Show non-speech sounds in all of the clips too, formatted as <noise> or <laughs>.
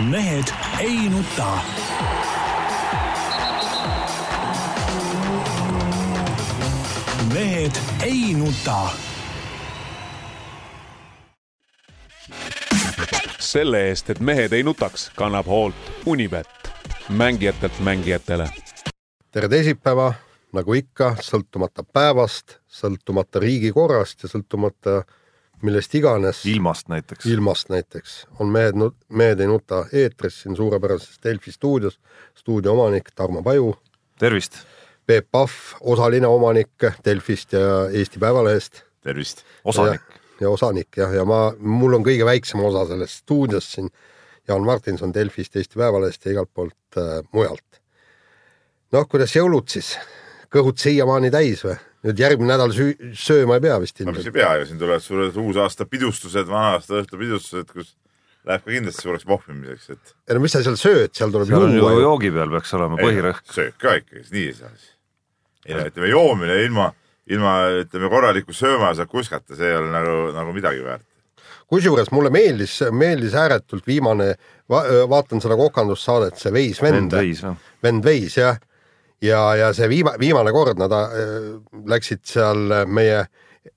mehed ei nuta. mehed ei nuta. selle eest, et mehed ei nutaks, kannab hoolt Unibet, mängijatelt mängijatele. tere teisipäeva, nagu ikka, sõltumata päevast, sõltumata riigikorrast ja sõltumata millest iganes. ilmast näiteks. ilmast näiteks on Mehed, Mehed ei nuta eetris siin suurepärases Delfi stuudios. stuudio omanik Tarmo Paju. tervist. Peep Pahv, osaline omanik Delfist ja Eesti Päevalehest. tervist. osanik. ja osanik jah, ja ma, mul on kõige väiksem osa sellest stuudiost siin. Jaan Martinson Delfist, Eesti Päevalehest ja igalt poolt äh, mujalt. noh, kuidas jõulud siis? Kõhud siiamaani täis või? nüüd järgmine nädal süü-, sööma ei pea vist ilmselt. ei pea ju, siin tulevad suured uusaasta pidustused, vana-aasta õhtu pidustused, kus läheb ka kindlasti suureks pohmimiseks, et. ei no mis sa seal sööd, seal tuleb seal juua. ju joogi peal peaks olema põhirõhk. söök ka ikkagi, nii ei saa siis. ei no ütleme joomine ilma, ilma ütleme korraliku sööma saab kuskata, see ei ole nagu, nagu midagi väärt kusjuures mulle meeldis, meeldis ääretult viimane va, vaatan seda kokandussaadet, see Veis vend. vend Veis, jah. vend Veis, jah ja, ja see viima-, viimane kord nad äh, läksid seal meie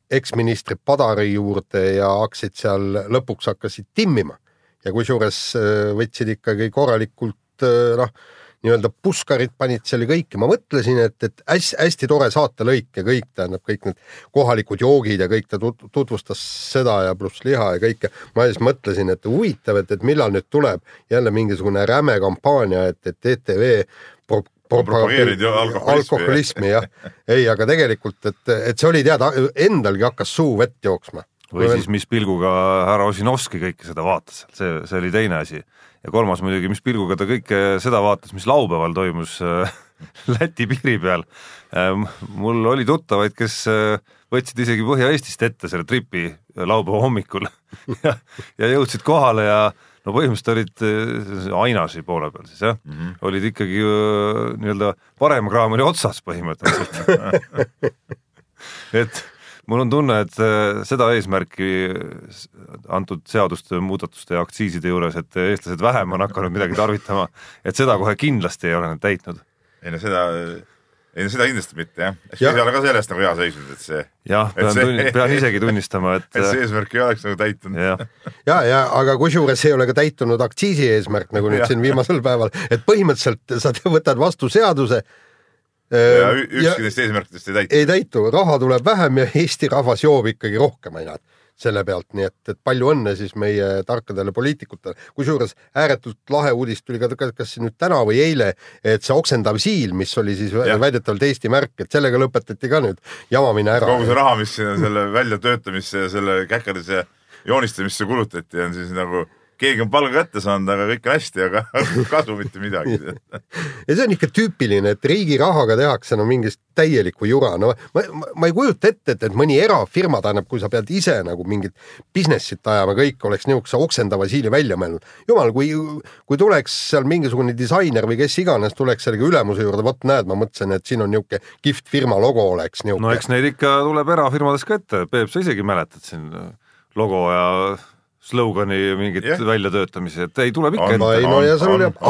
eksministri Padari juurde ja hakkasid seal, lõpuks hakkasid timmima. ja kusjuures äh, võtsid ikkagi korralikult äh, noh, nii-öelda puskarid panid seal kõike, ma mõtlesin, et, et hästi, hästi tore saatelõik ja kõik, tähendab kõik need kohalikud joogid ja kõik ta tutvustas seda ja pluss liha ja kõike. ma siis mõtlesin, et huvitav, et, et millal nüüd tuleb jälle mingisugune räme kampaania, et, et ETV propageerid ju alkoholismi. alkoholismi jah, ei, aga tegelikult, et, et see oli teada, endalgi hakkas suu vett jooksma. või siis mis pilguga härra Ossinovski kõike seda vaatas, see, see oli teine asi. ja kolmas muidugi, mis pilguga ta kõike seda vaatas, mis laupäeval toimus äh, <laughs> Läti piiri peal äh,. mul oli tuttavaid, kes äh, võtsid isegi Põhja-Eestist ette selle tripi laupäeva hommikul <laughs> ja, ja jõudsid kohale ja no põhimõtteliselt olid äh, Ainasi poole peal siis jah mm, -hmm. olid ikkagi äh, nii-öelda parem kraam oli otsas põhimõtteliselt <laughs> et mul on tunne, et äh, seda eesmärki antud seaduste muudatuste ja aktsiiside juures, et eestlased vähem on hakanud midagi tarvitama, et seda kohe kindlasti ei ole nad täitnud. ei no seda ei no seda kindlasti mitte jah, eks ja. me ei ole ka sellest nagu hea seisnud, et see. jah, pean see... pean isegi tunnistama, et. et see eesmärk ei oleks nagu täitunud. ja, ja, ja, aga kusjuures ei ole ka täitunud aktsiisi eesmärk nagu nüüd ja. siin viimasel päeval, et põhimõtteliselt sa võtad vastu seaduse. ja ükski neist eesmärkidest ei täitu. ei täitu, raha tuleb vähem ja Eesti rahvas joob ikkagi rohkem ainult selle pealt, nii et, et palju õnne siis meie tarkadele poliitikutele. kusjuures ääretult lahe uudis tuli ka, kas nüüd täna või eile, et see oksendav siil, mis oli siis ja. väidetavalt Eesti märk, et sellega lõpetati ka nüüd jamamine ära. kogu see raha, mis sinna selle väljatöötamisse ja selle käkerdise joonistamisse kulutati, on siis nagu keegi on palga kätte saanud, aga kõik on hästi, aga <laughs> kasu mitte midagi ja see on ikka tüüpiline, et riigi rahaga tehakse no mingist täielikku jura, no ma, ma, ma ei kujuta ette, et, et mõni erafirma, tähendab, kui sa pead ise nagu mingit business'it ajama, kõik oleks niisuguse oksendava siili välja mõelnud. jumal, kui, kui tuleks seal mingisugune disainer või kes iganes tuleks sellega ülemuse juurde, vot näed, ma mõtlesin, et siin on niisugune kihvt firma logo oleks niisugune. no eks neid ikka tuleb erafirmades ka ette, Peep, sa isegi mäletad siin logo ja slogani mingit yeah. väljatöötamisi, et ei, tuleb ikka. No,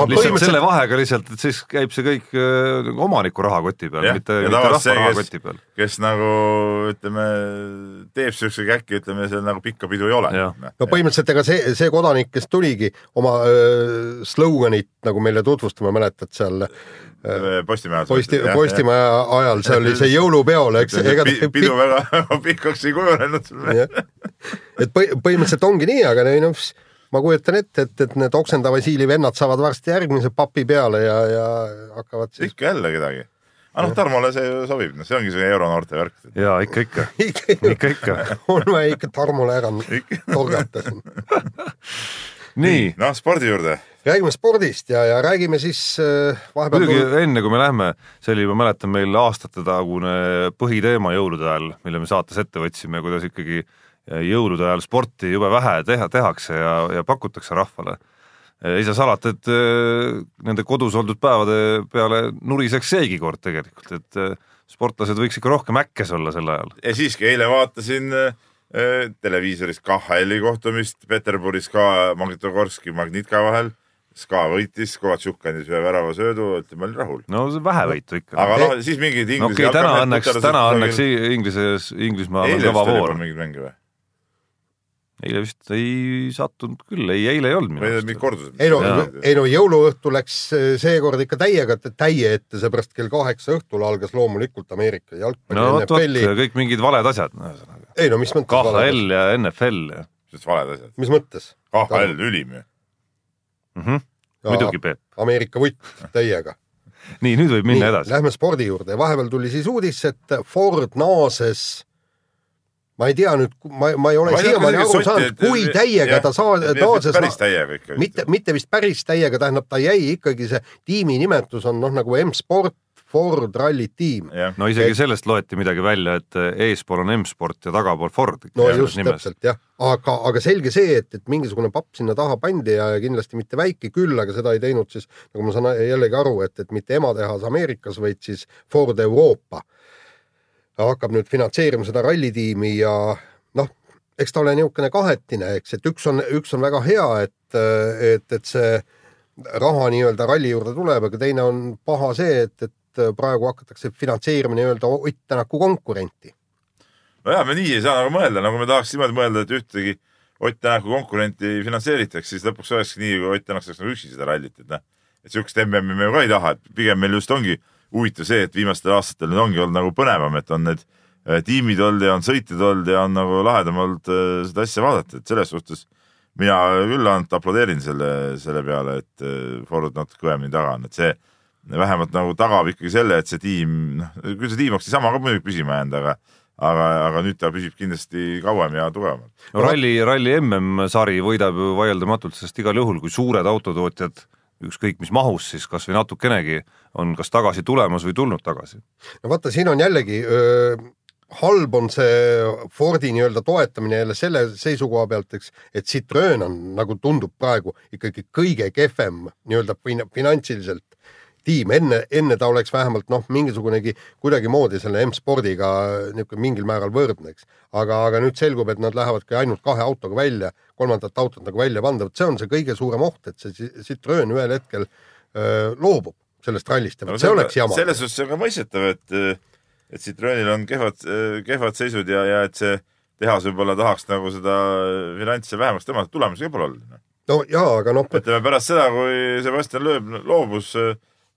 lihtsalt selle vahega lihtsalt, et siis käib see kõik äh, omaniku rahakoti peal yeah., mitte, mitte rahva rahakoti peal. kes nagu ütleme, teeb siukse käki, ütleme, seal nagu pikka pidu ei ole. no põhimõtteliselt ega see, see kodanik, kes tuligi oma äh, sloganit nagu meile tutvustama, mäletad seal Postimehe Posti, Postimehe ajal, see oli see jõulupeol, eks. pidu väga <laughs> pikaks ei kujunenud et põhimõtteliselt ongi nii, aga noh, ma kujutan ette, et, et need oksendava siili vennad saavad varsti järgmise papi peale ja, ja hakkavad siis. ikka jälle kedagi. aga noh, Tarmole see ju sobib, noh, see ongi see euronoorte värk. ja <laughs> ikka, ikka ikka, ikka. <laughs> on vaja ikka Tarmole ära <laughs> torgata siin nii. noh, spordi juurde räägime spordist ja, ja räägime siis äh, vahepeal muidugi tuli... enne kui me lähme, see oli, ma mäletan, meil aastatetagune põhiteema jõulude ajal, mille me saates ette võtsime, kuidas ikkagi jõulude ajal sporti jube vähe teha, tehakse ja, ja pakutakse rahvale. ei saa salata, et äh, nende kodus oldud päevade peale nuriseks seegi kord tegelikult, et äh, sportlased võiks ikka rohkem äkkes olla sel ajal. ja siiski eile vaatasin äh, televiisoris KHL-i kohtumist Peterburis ka Magnitogorski, Magnitka vahel Ska võitis, Kovatšuk andis ühe väravasöödu, ütleme, oli rahul. no see vähevõitu ikka. aga noh, siis mingid no inglise okei okay,, täna õnneks, täna õnneks Inglises, Inglismaal on eile vist oli veel. mingeid mänge või? Eile vist ei sattunud küll, ei eile ei olnud minu arust ei no ei no jõuluõhtu läks eh, seekord ikka täiega täie ette, seepärast kell kaheksa õhtul algas loomulikult Ameerika jalgpalli no NFL-i. kõik mingid valed asjad, ühesõnaga. ei no mis mõttes KHL ja NFL ja mis valed asjad? mis mõttes? KHL ülim ju. mm. -hmm. muidugi, Peep. Ameerika vutt täiega. <laughs> nii, nüüd võib minna edasi. Lähme spordi juurde, vahepeal tuli siis uudis, et Ford naases ma ei tea nüüd, ma, ma ei ole siiamaani aru sotti- saanud, kui jah, täiega ta saa-, naases, päris täiega ikka. mitte, mitte vist päris täiega, tähendab, ta jäi ikkagi see tiimi nimetus on noh, nagu M-sport, Ford Rally Team. jah, no isegi sellest loeti midagi välja, et eespool on M-sport ja tagapool Ford. no just täpselt jah, aga, aga selge see, et, et mingisugune papp sinna taha pandi ja kindlasti mitte väike küll, aga seda ei teinud siis, nagu ma saan jällegi aru, et, et mitte ematehas Ameerikas, vaid siis Ford Euroopa hakkab nüüd finantseerima seda rallitiimi ja noh, eks ta ole niisugune kahetine, eks, et üks on, üks on väga hea, et, et, et see raha nii-öelda ralli juurde tuleb, aga teine on paha see, et, et praegu hakatakse finantseerima nii-öelda Ott Tänaku konkurenti. nojah, me nii ei saa nagu mõelda, nagu me tahaks niimoodi mõelda, et ühtegi Ott Tänaku konkurenti finantseeritakse, siis lõpuks olekski nii, kui Ott Tänak saaks nagu üksi seda rallit, et noh, et siukest MM-i me ju ka ei taha, et pigem meil just ongi huvitav see, et viimastel aastatel nüüd ongi olnud nagu põnevam, et on need äh, tiimid olnud ja on sõitjad olnud ja on nagu lahedam olnud äh, seda asja vaadata, et selles suhtes mina küll ainult aplodeerin selle, selle peale, et äh, Ford natuke kõvemini taga on, et see vähemalt nagu tagab ikkagi selle, et see tiim, noh, küll see tiim oleks niisama ka muidugi püsima jäänud, aga aga, aga nüüd ta püsib kindlasti kauem ja tugevamalt. no ralli, ralli MM-sari võidab ju vaieldamatult, sest igal juhul, kui suured autotootjad ükskõik mis mahus siis kasvõi natukenegi on kas tagasi tulemas või tulnud tagasi. no vaata, siin on jällegi öö, halb on see Fordi nii-öelda toetamine jälle selle seisukoha pealt, eks, et Citroen on nagu tundub praegu ikkagi kõige kehvem nii-öelda fin- finantsiliselt tiim, enne, enne ta oleks vähemalt noh, mingisugunegi kuidagimoodi selle M-spordiga niisugune mingil määral võrdne, eks. aga, aga nüüd selgub, et nad lähevadki ainult kahe autoga välja, kolmandat autot nagu välja panda, vot see on see kõige suurem oht, et see Ci- Citroen ühel hetkel öö, loobub sellest rallist ja vot see oleks jama. selles suhtes on ka mõistetav, et, et Citroenil on kehvad, kehvad seisud ja, ja et see tehas võib-olla tahaks nagu seda finantse vähemaks tõmmata, tulemusi ka pole olnud. no jaa, aga noh, ütleme pärast seda, kui Sebastian Loeb loobus,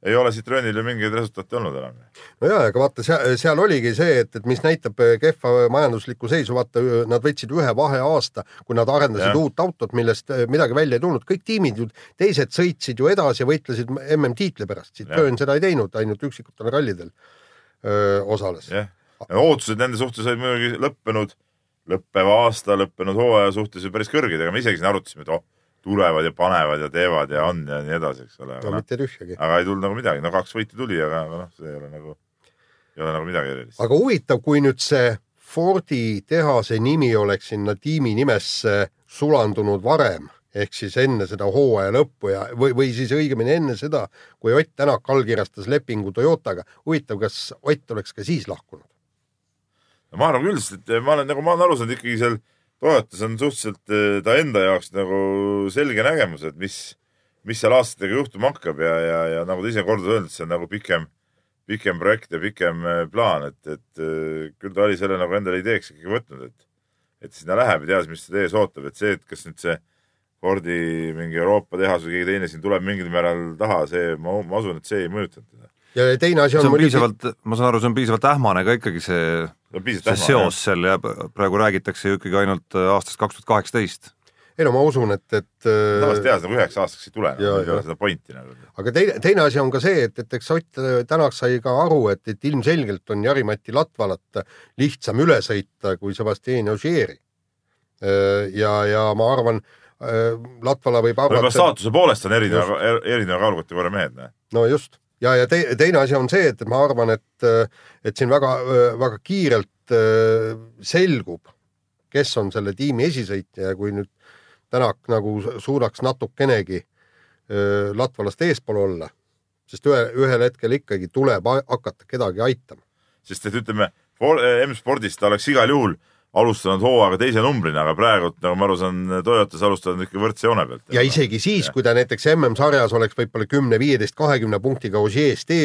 ei ole Citroenil ju mingeid resultaate olnud enam. no jaa, aga vaata seal, seal oligi see, et, et mis näitab äh, kehva majanduslikku seisu, vaata nad võtsid ühe vaheaasta, kui nad arendasid ja. uut autot, millest äh, midagi välja ei tulnud, kõik tiimid ju, teised sõitsid ju edasi ja võitlesid MM-tiitli pärast, Citroen seda ei teinud, ainult üksikutel rallidel öö, osales. jah, ootused nende suhtes olid muidugi lõppenud, lõppeva aasta, lõppenud hooaja suhtes ju päris kõrged, ega me isegi siin arutasime, et oh, tulevad ja panevad ja teevad ja on ja nii edasi, eks ole, no noh, mitte tühjagi. aga ei tulnud nagu midagi, no kaks võitu tuli, aga, aga noh, see ei ole nagu, ei ole nagu midagi erilist. aga huvitav, kui nüüd see Fordi tehase nimi oleks sinna tiimi nimesse sulandunud varem ehk siis enne seda hooaja lõppu ja, või, või siis õigemini enne seda, kui Ott Tänak allkirjastas lepingu Toyotaga. huvitav, kas Ott oleks ka siis lahkunud? ma arvan küll, sest et ma olen nagu, ma olen aru saanud ikkagi seal Toyotas on suhteliselt eh, ta enda jaoks nagu selge nägemus, et mis, mis seal aastatega juhtuma hakkab ja, ja, ja nagu ta ise korduvalt öelnud, see on nagu pikem, pikem projekt ja pikem eh, plaan, et, et eh, küll ta oli selle nagu endale ideeks ikkagi võtnud, et et sinna läheb ja teadis, mis teda ees ootab, et see, et kas nüüd see Fordi mingi Euroopa tehas või keegi teine siin tuleb mingil määral taha, see, ma, ma usun, et see ei mõjutanud teda. Ja teine asi on, on muidugi, piisavalt, ma saan aru, see on piisavalt ähmane ka ikkagi see, see seos seal ja praegu räägitakse ju ikkagi ainult äh, aastast kaks tuhat kaheksateist. ei no ma usun, et, et tavaliselt tehas nagu üheks aastaks ei tule, Jaa, ei ole seda pointi nagu. aga teine, teine asi on ka see, et, et eks Ott Tänak sai ka aru, et, et ilmselgelt on Jari-Mati Latvalat lihtsam üle sõita kui Sebastian Ogieri. ja, ja ma arvan, Latvala võib arvata, staatuse poolest on erineva, erineva kaalukategooria mehed, noh. no just ja, ja te, teine asi on see, et, ma arvan, et, et siin väga, väga kiirelt äh, selgub, kes on selle tiimi esisõitja ja kui nüüd Tänak nagu suudaks natukenegi äh, Latvalast eespool olla, sest ühe, ühel hetkel ikkagi tuleb hakata kedagi aitama. sest et ütleme, M-spordis ta oleks igal juhul alustanud hooaega teise numbrina, aga praegu nagu ma aru saan, Toyotas alustavad ikka võrdse joone pealt. ja isegi siis, kui ta näiteks MM-sarjas oleks võib-olla kümne, viieteist, kahekümne punktiga Ožeest e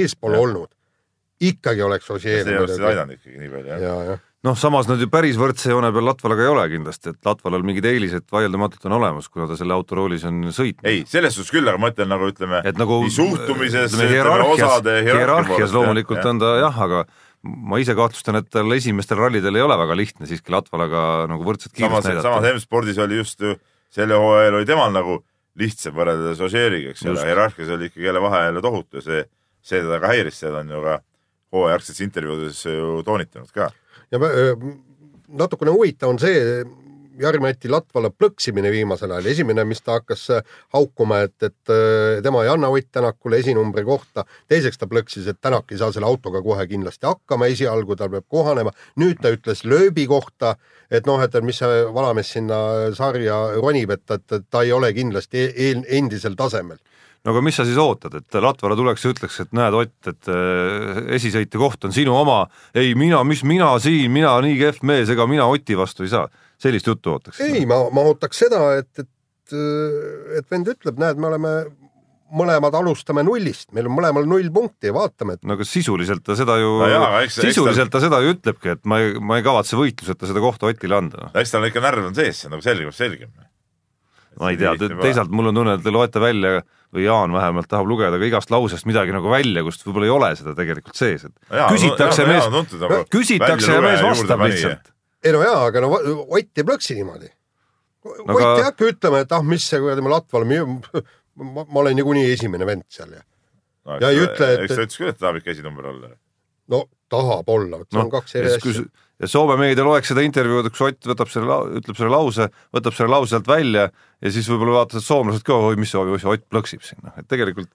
eespool Jah. olnud, ikkagi oleks Ožee see ei oleks seda aidanud ikkagi nii palju jah. ja, jah, noh, samas nad ju päris võrdse joone peal Latvalaga ei ole kindlasti, et Latvalal mingid eelised vaieldamatult on olemas, kuna ta selle autoroolis on sõitnud. ei, selles suhtes küll, aga ma ütlen nagu ütleme, et nagu nii suhtumises, ütleme, hierarhias, hierarhias loomulikult on ta jah, aga ma ise kahtlustan, et tal esimestel rallidel ei ole väga lihtne siiski Latvalaga nagu võrdset samas kiirust, samas näidata. M-spordis oli just ju selle hooajal oli temal nagu lihtsam võrreldes Ožeeriga, eks ole hierarhias oli ikkagi jälle vahe jälle tohutu ja see, see teda ka häiris, seda on ju ka hooajärgsetes intervjuudes ju toonitanud ka. ja natukene huvitav on see Jari-Mati Latvala plõksimine viimasel ajal, esimene, mis ta hakkas äh, haukuma, et, et öö, tema ei anna Ott Tänakule esinumbri kohta, teiseks ta plõksis, et Tänak ei saa selle autoga kohe kindlasti hakkama esialgu, tal peab kohanema, nüüd ta ütles lööbi kohta, et noh, et mis see vanamees sinna sarja ronib, et, et ta ei ole kindlasti e- endisel tasemel. no aga mis sa siis ootad, et Latvala tuleks ja ütleks, et näed, Ott, et äh, esisõitja koht on sinu oma, ei mina, mis mina siin, mina nii kehv mees, ega mina Oti vastu ei saa. Sellist juttu ootaks. ei, ma, ma ootaks seda, et, et, et vend ütleb, näed, me oleme mõlemad alustame nullist, meil on mõlemal null punkti ja vaatame, et no aga sisuliselt ta seda ju No jaa, sisuliselt ta seda ju ütlebki, et ma ei, ma ei kavatse võitluseta seda kohta Otile anda. eks tal ikka närv on sees, see on nagu selgem, selgem. ma ei tea, teisalt mul on tunne, et te loete välja või Jaan vähemalt tahab lugeda ka igast lausest midagi nagu välja, kust võib-olla ei ole seda tegelikult sees, et küsitakse mees, nagu küsitakse ja mees vastab lihtsalt. Ei no jaa, aga no Ott ei plõksi niimoodi. No Ott aga- ei hakka ütlema, et ah, mis see kuradi ma Latval, ma, ma olen niikuinii esimene vend seal ja Ja ei ütle, et- eks ta ütles küll, et tahab ikka esinumber olla. no tahab olla, see on kaks eri asja. ja Soome meedia loeks seda intervjuud, kus Ott võtab selle, ütleb selle lause, võtab selle lause sealt välja ja siis võib-olla vaatavad soomlased ka, oi mis, mis see Ott plõksib siin, noh et tegelikult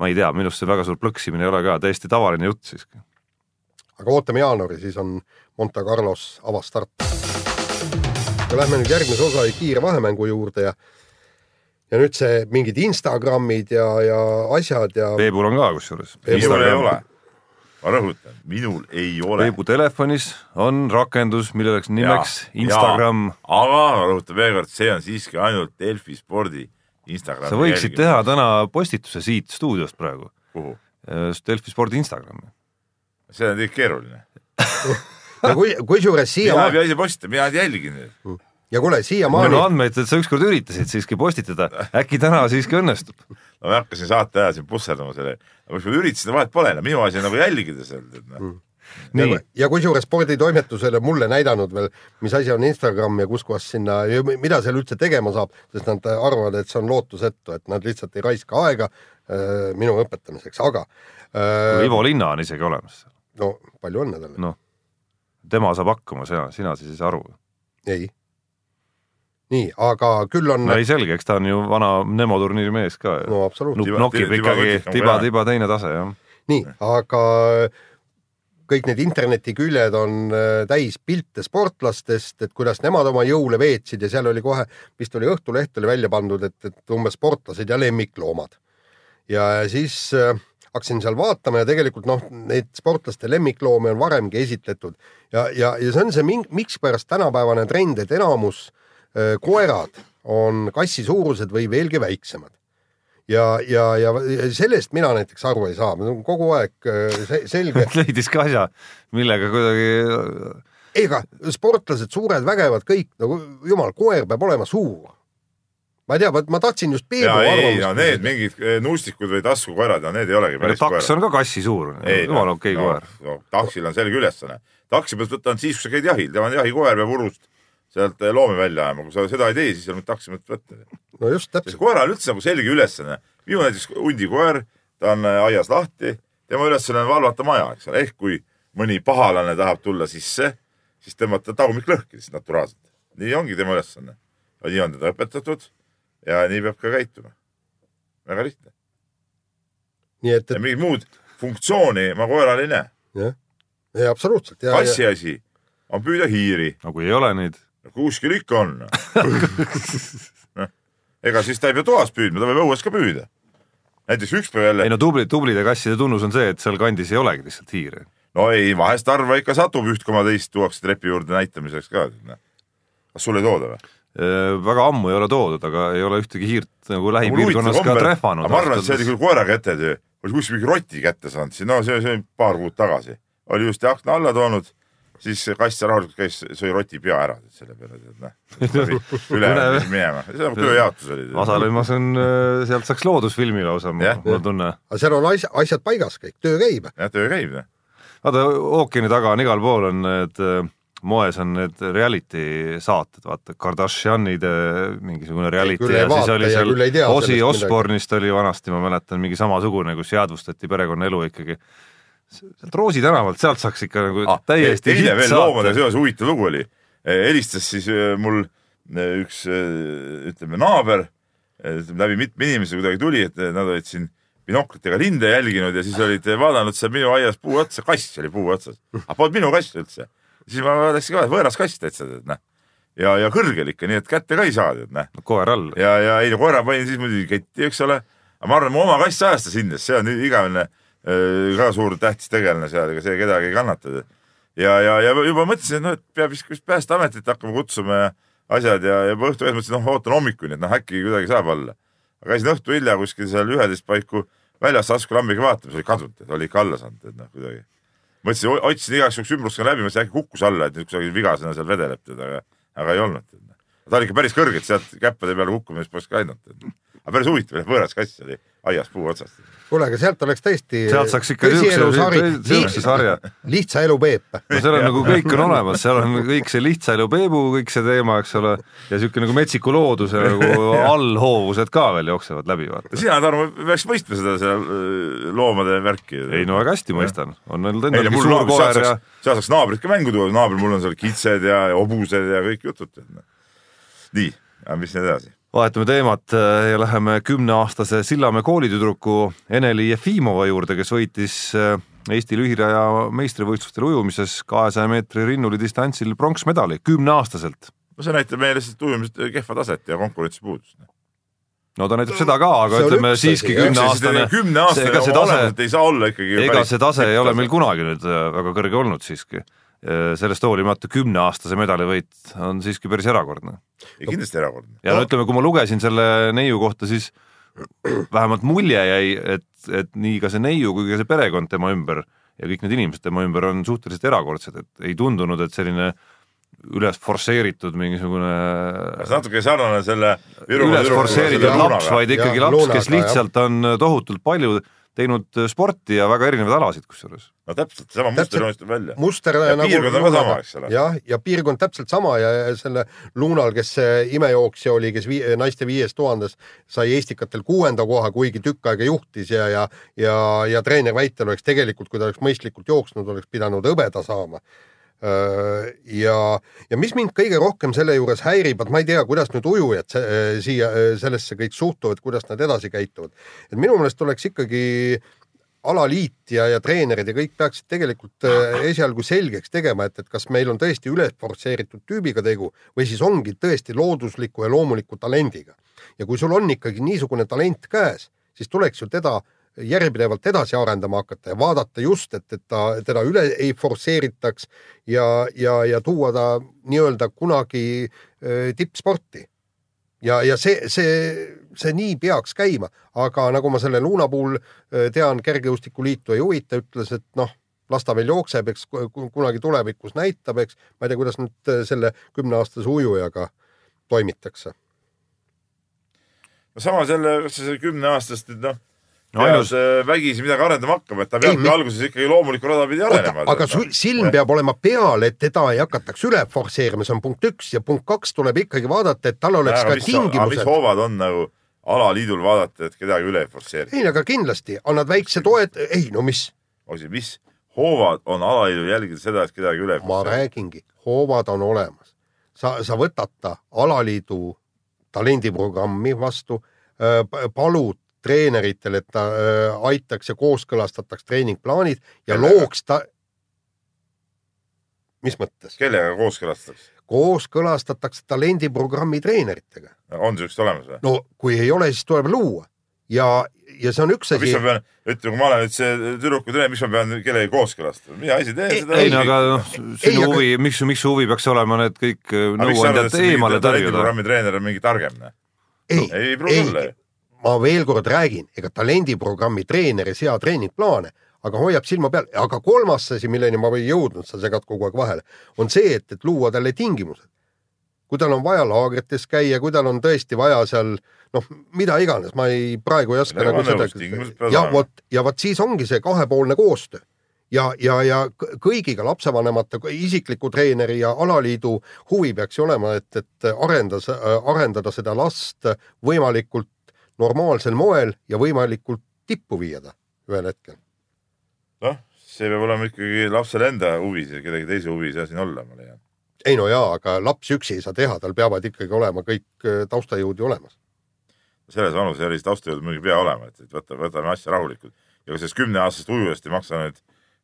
ma ei tea, minu arust see väga suur plõksimine ei ole ka täiesti tavaline jutt siiski. aga ootame jaanuari, siis on Monte Carlos avastart. ja lähme nüüd järgmise osa kiire vahemängu juurde ja ja nüüd see mingid Instagramid ja, ja asjad ja Peebul on ka kusjuures. minul ei ole. ma rõhutan, minul ei ole. Peebu telefonis on rakendus, milleks nimeks Instagram. aga ma rõhutan veel kord, see on siiski ainult Delfi spordi Instagrami. sa võiksid teha täna postituse siit stuudiost praegu, kuhu? Delfi spordi Instagrami. see on tegelikult keeruline. <laughs> ja kui, kusjuures mina ei siiamaani pea ise postitama, mina jälgin ja kuule, mul on siiamaani andmeid, et sa ükskord üritasid siiski postitada, äkki täna siiski õnnestub. no ma ei hakka siin saate ajal siin pusserdama selle, kui ma üritasin, vahet pole, minu asi on nagu jälgida seal, et noh. nii, ja kusjuures sporditoimetusele mulle näidanud veel, mis asi on Instagram ja kuskohast sinna, mida seal üldse tegema saab, sest nad arvavad, et see on lootusetu, et nad lihtsalt ei raiska aega äh, minu õpetamiseks, aga äh, Ivo Linna on isegi olemas. no palju õnne talle no., tema saab hakkama, sina, sina siis ei saa aru. ei. nii, aga küll on no ei selge, eks ta on ju vana Nemo turniiri mees ka. no absoluutselt, Tiba- nokib tiba- ikkagi tiba- tiba, tiba teine tase, jah. nii, aga kõik need internetiküljed on äh, täis pilte sportlastest, et kuidas nemad oma jõule veetsid ja seal oli kohe, vist oli Õhtuleht oli välja pandud, et, et umbes sportlased ja lemmikloomad. ja siis äh, hakkasin seal vaatama ja tegelikult noh, neid sportlaste lemmikloome on varemgi esitletud. Ja, ja, ja see on see, mikspärast tänapäevane trend, et enamus äh, koerad on kassi suurused või veelgi väiksemad. Ja, ja, ja sellest mina näiteks aru ei saa, kogu aeg se- selge, <laughs> leidis ka asja, millega kuidagi ega sportlased suured, vägevad kõik nagu jumal, koer peab olema suur. Ma ei tea, vot ma tahtsin just Peebu ja no arvamust need. mingid eh, nuustikud või taskukoerad, no need ei olegi päris taks koerad. on ka kassi suur, jumala okei koer. no,. taksil on selge ülesanne. taksi pead võtta ainult siis, kui sa käid jahil, tema on jahikoer, peab urust sealt eh, loomi välja ajama, kui sa seda ei tee, siis ei ole mitte taksi mõtet võtta. no just täpselt, koeral üldse nagu selge ülesanne. minu näiteks hundikoer, ta on eh, aias lahti, tema ülesanne on valvata maja, eks ole, ehk kui mõni pahalane tahab tulla sisse, siis tõmmata tagumik lõhki lihtsalt naturaalselt. nii ongi tema ülesanne. nii on teda õpetatud ja nii peab ka käituma. väga lihtne. nii et, ja mingit muud funktsiooni ma koeral ei näe. et ja, absoluutselt ja, kassi ja asi on püüda hiiri, no kui ei ole neid, kuskil ikka on. <laughs> noh, ega siis ta ei pea toas püüdma, ta võib õues ka püüda. näiteks üks päev jälle ei, no tubli, tublide kasside tunnus on see, et seal kandis ei olegi lihtsalt hiire. no ei, vahest harva ikka satub üht koma teist tuuakse trepi juurde näitamiseks ka. kas sul ei tooda või? Väga ammu ei ole toodud, aga ei ole ühtegi hiirt nagu lähipiirkonnas ka trehvanud. ma arvan, et see oli küll koera käte töö, oli kuskil mingi roti kätte saanud no see, see oli paar kuud tagasi. oli just akna alla toonud, siis kass rahulikult käis, sõi roti pea ära selle peale, tead noh. <laughs> üle minema, see nagu tööjaotus oli. Asalõimas on, sealt saaks loodusfilmi lausa, mul on tunne. aga seal on asja, asjad paigas kõik, töö käib. jah, töö käib jah. vaata ookeani taga on igal pool on need äh, moes on need reality saated, vaata Kardashianide mingisugune reality küll ja siis vaata oli ja seal Ozzy sellest midagi. Oli vanasti, ma mäletan, mingi samasugune, kus jäädvustati perekonnaelu ikkagi. sealt Roosi tänavalt, sealt saaks ikka nagu ah, täiesti teine veel loomadega saate. seoses huvitav lugu oli. helistas siis äh, mul üks ütleme naaber, läbi mitme inimese kuidagi tuli, et nad olid siin binoklitega linde jälginud ja siis olid vaadanud seal minu aias puu otsa, kass oli puu otsas. aga polnud minu kass üldse. Siis ma läksin ka, võõras kass täitsa, tead noh. ja, ja kõrgel ikka, nii et kätte ka ei saa, tead noh. koer all. ja, ja ei no koera panin siis muidugi ketti, eks ole. aga ma arvan, mu oma kass ajastas hindes, see on igavene äh, ka suur tähtis tegelane seal, ega see kedagi ei kannata. ja, ja, ja juba mõtlesin, et noh, et peab vist Päästeametit hakkama kutsuma ja asjad ja, ja juba õhtu ühes mõtlesin, noh, ootan hommikuni, et noh, äkki kuidagi saab olla. aga käisin õhtu hilja kuskil seal üheteist paiku väljas taskulambiga vaatamas, oli kadunud, oli ikka alla saanud, et noh, kuidagi. mõtlesin, otsisin igaks juhuks ümbrust ka läbi, mõtlesin äkki kukkus alla, et nüüd kusagil vigasena seal vedeleb teda, aga, aga ei olnud. ta oli ikka päris kõrgelt sealt käppade peale kukkumist poleks ka ainult. aga päris huvitav, võõras kass oli aias puu otsast. kuule, aga sealt oleks tõesti. sealt saaks ikka siukse, sarja. lihtsa elu Peep. no seal on nagu kõik on olemas, seal on kõik see lihtsa elu Peebu, kõik see teema, eks ole, ja siuke nagu metsiku looduse nagu <laughs> allhoovused ka veel jooksevad läbi, vaata. sina, Tarmo, peaks mõistma seda seal äh, loomade värki. ei no väga hästi mõistan, on no endalgi mul suur koer ja saaks, seal saaks naabrid ka mängu tuua, naabril mul on seal kitsed ja ja hobused ja kõik jutud. nii, aga mis nüüd edasi? Vahetame teemat äh, ja läheme kümneaastase Sillamäe koolitüdruku Eneli Jefimova juurde, kes võitis äh, Eesti lühiraja meistrivõistlustel ujumises kahesaja meetri rinnuli distantsil pronksmedali kümneaastaselt. no see näitab meie lihtsalt ujumisest kehva taset ja konkurentsipuudust. no ta näitab seda ka, aga See ütleme siiski kümneaastane, oma tase olemuselt ei saa olla ikkagi. ega see tase ei ole meil kunagi nüüd äh, väga kõrge olnud siiski. Sellest hoolimata kümneaastase medalivõit on siiski päris erakordne. kindlasti erakordne. ja no ütleme, kui ma lugesin selle neiu kohta, siis vähemalt mulje jäi, et, et nii ka see neiu kui ka see perekond tema ümber ja kõik need inimesed tema ümber on suhteliselt erakordsed, et ei tundunud, et selline üles forsseeritud mingisugune natuke sarnane selle. üles forsseeritud laps, vaid ikkagi Jah, laps, kes lihtsalt on tohutult palju teinud sporti ja väga erinevaid alasid kusjuures. no täpselt, sama muster joonistab välja. muster Ja piirkond on ka sama, eks ole. jah, ja piirkond täpselt sama ja selle Lunal, kes see imejooksja oli, kes vii, naiste viies tuhandes sai Eestikatel kuuenda koha, kuigi tükk aega juhtis ja, ja ja, ja treeneri väitel oleks tegelikult, kui ta oleks mõistlikult jooksnud, oleks pidanud hõbeda saama ja, ja mis mind kõige rohkem selle juures häirib, et ma ei tea, kuidas nüüd ujujad siia sellesse kõik suhtuvad, kuidas nad edasi käituvad. et minu meelest oleks ikkagi alaliit ja, ja treenerid ja kõik peaksid tegelikult esialgu selgeks tegema, et, et kas meil on tõesti üles forsseeritud tüübiga tegu või siis ongi tõesti loodusliku ja loomuliku talendiga. ja kui sul on ikkagi niisugune talent käes, siis tuleks ju teda järjepidevalt edasi arendama hakata ja vaadata just, et, et ta, teda üle ei forsseeritaks ja, ja, ja tuua ta nii-öelda kunagi tippsporti ja, ja see, see, see nii peaks käima, aga nagu ma selle Luna puhul tean, Kergejõustikuliitu ei huvita, ütles, et noh, las ta veel jookseb, eks ku- ku- kunagi tulevikus näitab, eks. ma ei tea, kuidas nüüd selle kümneaastase ujujaga toimitakse. no sama selle, kas see kümneaastast nüüd noh, No ainus- vägisi midagi arendama hakkama, et ta peabki mi- alguses ikkagi loomulikku rada pidi arenema. aga sul silm peab olema peal, et teda ei hakataks üle forsseerima, see on punkt üks ja punkt kaks tuleb ikkagi vaadata, et tal oleks ka mis tingimused. hoovad on nagu alaliidul vaadata, et kedagi üle ei forsseeri? ei, aga kindlasti annad väikse toet, ei no mis, mis hoovad on alaliidul jälgida seda, et kedagi üle ei ma forsseeri? räägingi, hoovad on olemas. sa, sa võtad ta alaliidu talendiprogrammi vastu, palud treeneritel, et ta öö, aitaks ja kooskõlastataks treeningplaanid ja Kellega? looks ta. mis mõttes? kellega kooskõlastatakse? kooskõlastatakse talendiprogrammi treeneritega. on siukest olemas või? no kui ei ole, siis tuleb luua ja, ja see on üks mis asi ma, pean, ütleme, kui ma olen nüüd see tüdruku treener, mis ma pean kellegi kooskõlastama, mina ise teen seda. ei no aga noh, Ei, sinu aga- huvi, miks, miks su huvi peaks olema need kõik äh, aga nõuandjad eemale tõrjuda? talendiprogrammi treener on mingi targem, noh? ei, ei pruugi olla ju. Ma veel kord räägin, ega talendiprogrammi treener ei sea treeningplaane, aga hoiab silma peal, aga kolmas asi, milleni ma ei jõudnud, sa segad kogu aeg vahele, on see, et, et luua talle tingimused. kui tal on vaja laagrites käia, kui tal on tõesti vaja seal noh, mida iganes, ma ei, praegu ei oska ma nagu seda ja vot ja vot siis ongi see kahepoolne koostöö. Ja, ja, ja kõigiga lapsevanemate, isikliku treeneri ja alaliidu huvi peaks ju olema, et, et arendas, arendada seda last võimalikult normaalsel moel ja võimalikult tippu viia ta ühel hetkel. noh, see peab olema ikkagi lapsel enda huvis ja kedagi teise huvi ei saa siin olla, ma leian. ei no jaa, aga laps üksi ei saa teha, tal peavad ikkagi olema kõik äh, taustajõud ju olemas. selles vanuses sellist taustajõudu muidugi ei pea olema, et, et võta, võtame asja rahulikult. ja sellest kümneaastasest ujujast ei maksa nüüd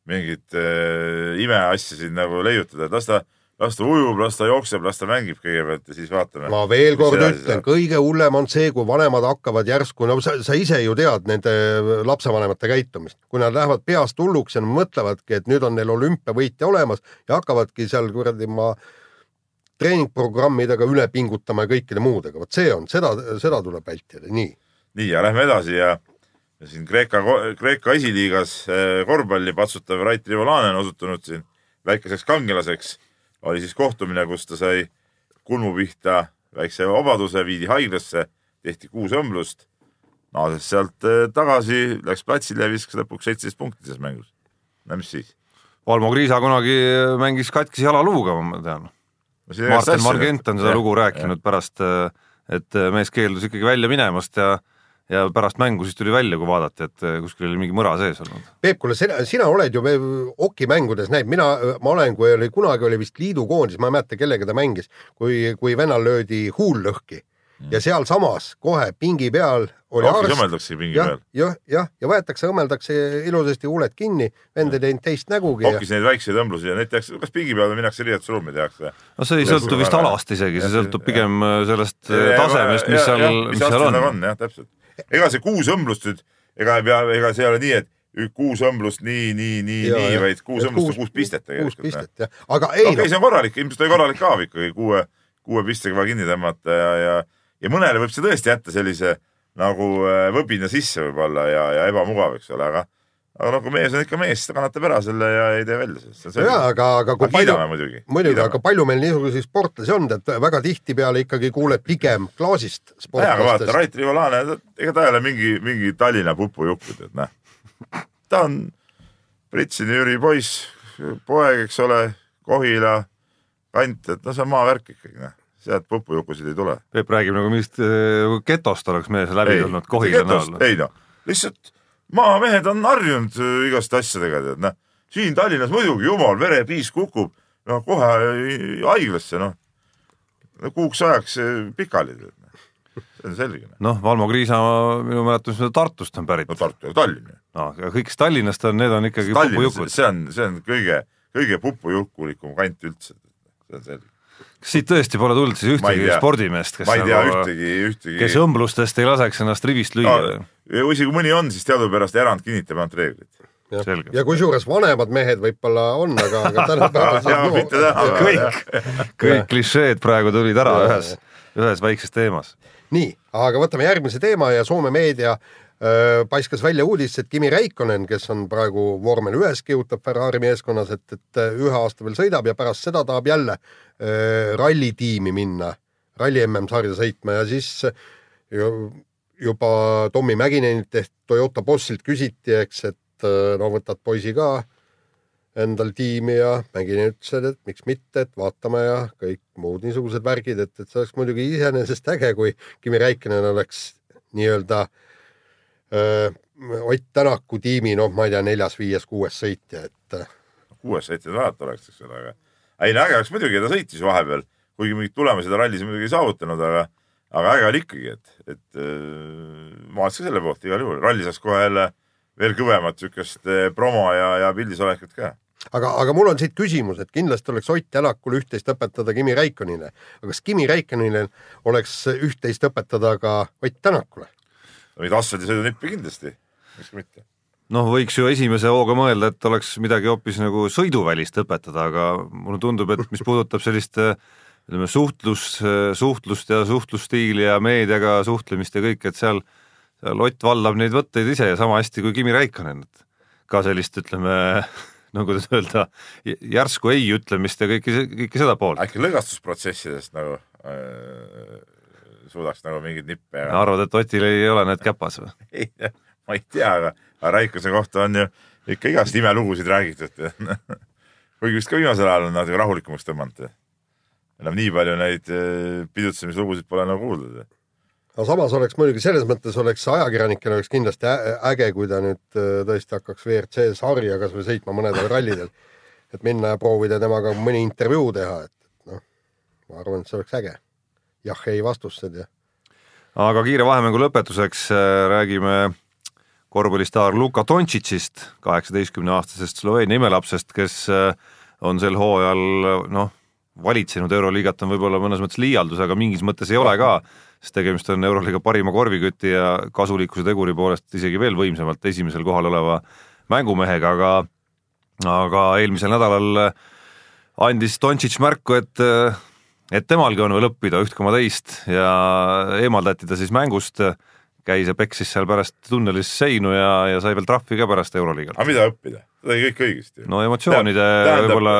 mingit äh, imeasja siin nagu leiutada, et las ta, las ta ujub, las ta jookseb, las ta mängib kõigepealt ja siis vaatame. ma veel kord ütlen kõige hullem on see, kui vanemad hakkavad järsku, no sa, sa ise ju tead nende lapsevanemate käitumist, kui nad lähevad peast hulluks ja mõtlevadki, et nüüd on neil olümpiavõitja olemas ja hakkavadki seal kuradi ma treeningprogrammidega üle pingutama ja kõikide muudega, vot see on, seda, seda tuleb vältida, nii. nii ja lähme edasi ja, ja siin Kreeka, Kreeka esiliigas eh, korvpalli patsutav Rait Rivolane on osutunud siin väikeseks kangelaseks. Oli siis kohtumine, kus ta sai kulmu pihta väikse vabaduse, viidi haiglasse, tehti kuus õmblust, naases sealt eh, tagasi, läks platsile ja viskas lõpuks seitseteist punkti selles mängus. no mis siis? Valmo Kriisa kunagi mängis katkise jalaluuga, ma tean. Martin Margent on seda lugu rääkinud pärast, et mees keeldus ikkagi välja minemast ja ja pärast mängu siis tuli välja, kui vaadati, et kuskil oli mingi mõra sees olnud. Peep, kuule sina, sina oled ju okimängudes näinud, mina, ma olen, kui oli kunagi oli vist liidukoondis, ma ei mäleta, kellega ta mängis, kui, kui vennal löödi huul lõhki ja sealsamas kohe pingi peal oli arst õmmeldakse pingi jah peal., jah, jah, ja võetakse, õmmeldakse ilusasti huuled kinni, vend ei teinud teist nägugi ja hokis neid väikseid õmblusi ja neid tehakse, kas pingi peal või minnakse riietusruumi tehakse. no see ei sõltu vist alast isegi, see sõltub pigem äh, sellest äh, tasemest, mis seal, mis seal on. on jah, täpselt. Ega see kuus õmblust nüüd, ega ei pea, ega see ei ole nii, et kuus õmblust nii, nii, nii, nii, vaid kuus õmblust on kuus pistet kuus tegelikult. pistet jah, aga ei okei, noh, see on korralik, ilmselt oli korralik haav ikkagi kuue, kuue pistega vaja kinni tõmmata ja, ja, ja mõnele võib see tõesti jätta sellise nagu äh, võbina sisse võib-olla ja, ja ebamugav, eks ole, aga aga noh, kui mees on ikka mees, siis ta kannatab ära selle ja ei tee välja sellest. selge. aga, aga kui aga palju muidugi. muidugi, aga palju meil niisuguseid sportlasi on, et väga tihtipeale ikkagi kuuled pigem klaasist jaa, aga vaata, sportlastest. Rait Rivolane, ega ta ei ole mingi, mingi Tallinna pupujupp, et noh. ta on Pritsini Jüri poiss, poeg, eks ole, Kohila kant, et no see on maavärk ikkagi, noh. sealt pupujukusid ei tule. Peep räägib nagu mingist äh, getost oleks mees läbi tulnud Kohila näol. ei noh, lihtsalt maamehed on harjunud äh, igaste asjadega, tead noh. siin Tallinnas muidugi jumal, verepiis kukub, no kohe äh, haiglasse, noh. kuuks ajaks äh, pikali, see on selge. noh, Valmo Kriisa minu mäletamist Tartust on pärit no. Tartu ja Tallinn noh, aga kõik, kes Tallinnast on, need on ikkagi pupujukud. see on, see on kõige, kõige pupujukulikum kant üldse. see on selge. Kas siit tõesti pole tulnud siis ühtegi spordimeest, kes ma ei tea nagu, ühtegi, ühtegi. kes õmblustest ei laseks ennast rivist lüüa? isegi kui mõni on, siis teadupärast erand kinnitab ainult reeglit. selge. ja kusjuures vanemad mehed võib-olla on, aga, aga tänapäeval <laughs> ja <laughs> kõik, kõik klišeed praegu tulid ära ühes, ühes väikses teemas. nii, aga võtame järgmise teema ja Soome meedia öö, paiskas välja uudist, et Kimi Räikkonen, kes on praegu vormel ühes kihutab Ferrari meeskonnas, et, et ühe aasta veel sõidab ja pärast seda tahab jälle öö, rallitiimi minna, ralli MM-sarja sõitma ja siis ju, juba Tommy Mäkinenilt ehk Toyota bossilt küsiti, eks, et no võtad poisi ka endal tiimi ja Mäkinen ütles, et miks mitte, et vaatame ja kõik muud niisugused värgid, et, et see oleks muidugi iseenesest äge, kui Kimi Räikkönen oleks nii-öelda öö, Ott Tänaku tiimi, noh, ma ei tea, neljas-viies-kuues sõitja, et äh, kuues sõitjad alati oleks, eks ole, aga ei no äge oleks muidugi, ta sõitis vahepeal, kuigi mingeid tulemusi ta rallis muidugi ei saavutanud, aga aga äge oli ikkagi, et, et äh, ma oleks ka selle poolt igal juhul, ralli saaks kohe jälle veel kõvemat niisugust äh, promo ja, ja pildis olekut ka. aga, aga mul on siit küsimus, et kindlasti oleks Ott Tänakul üht-teist õpetada Kimi Räikkönile, aga kas Kimi Räikkönile oleks üht-teist õpetada ka Ott Tänakule? Mingit asfaldisõidunippi kindlasti, miks mitte. noh, võiks ju esimese hooga mõelda, et oleks midagi hoopis nagu sõiduvälist õpetada, aga mulle tundub, et mis puudutab sellist ütleme suhtlus, suhtlust ja suhtlusstiili ja meediaga suhtlemist ja kõike, et seal, seal Ott valdab neid võtteid ise ja sama hästi kui Kimi Raikkonen, et ka sellist, ütleme <laughs> no kuidas öelda, järsku ei ütlemist ja kõike, kõike seda poolt. äkki lõgastusprotsessidest nagu äh, suudaks nagu mingeid nippe arvad, et Otil ei ole need käpas või? <laughs> ei, ma ei tea, aga, aga Raikose kohta on ju ikka igast imelugusid räägitud. <laughs> kuigi vist ka viimasel ajal on natuke rahulikumaks tõmmanud. enam nii palju neid eh, pidutsemislugusid pole nagu kuuldud. aga samas oleks muidugi selles mõttes oleks ajakirjanikele oleks kindlasti äge, kui ta nüüd äh, tõesti hakkaks WRC sarja kasvõi sõitma mõnedel rallidel, et minna ja proovida temaga mõni intervjuu teha, et noh, ma arvan, et see oleks äge. jah, ei vastused ja aga kiire vahemängu lõpetuseks äh, räägime korvpallistaar Luka Dontšitšist, kaheksateistkümneaastasest Sloveenia imelapsest, kes äh, on sel hooajal noh, valitsenud Euroliigat on võib-olla mõnes mõttes liialdus, aga mingis mõttes ei ole ka, sest tegemist on Euroliiga parima korviküti ja kasulikkuse teguri poolest isegi veel võimsamalt esimesel kohal oleva mängumehega, aga aga eelmisel nädalal andis Dontšitš märku, et et temalgi on veel õppida üht koma teist ja eemaldati ta siis mängust, käis ja peksis seal pärast tunnelis seinu ja, ja sai veel trahvi ka pärast Euroliigal aga. mida õppida? ta tegi kõik õigesti. no emotsioonide võib-olla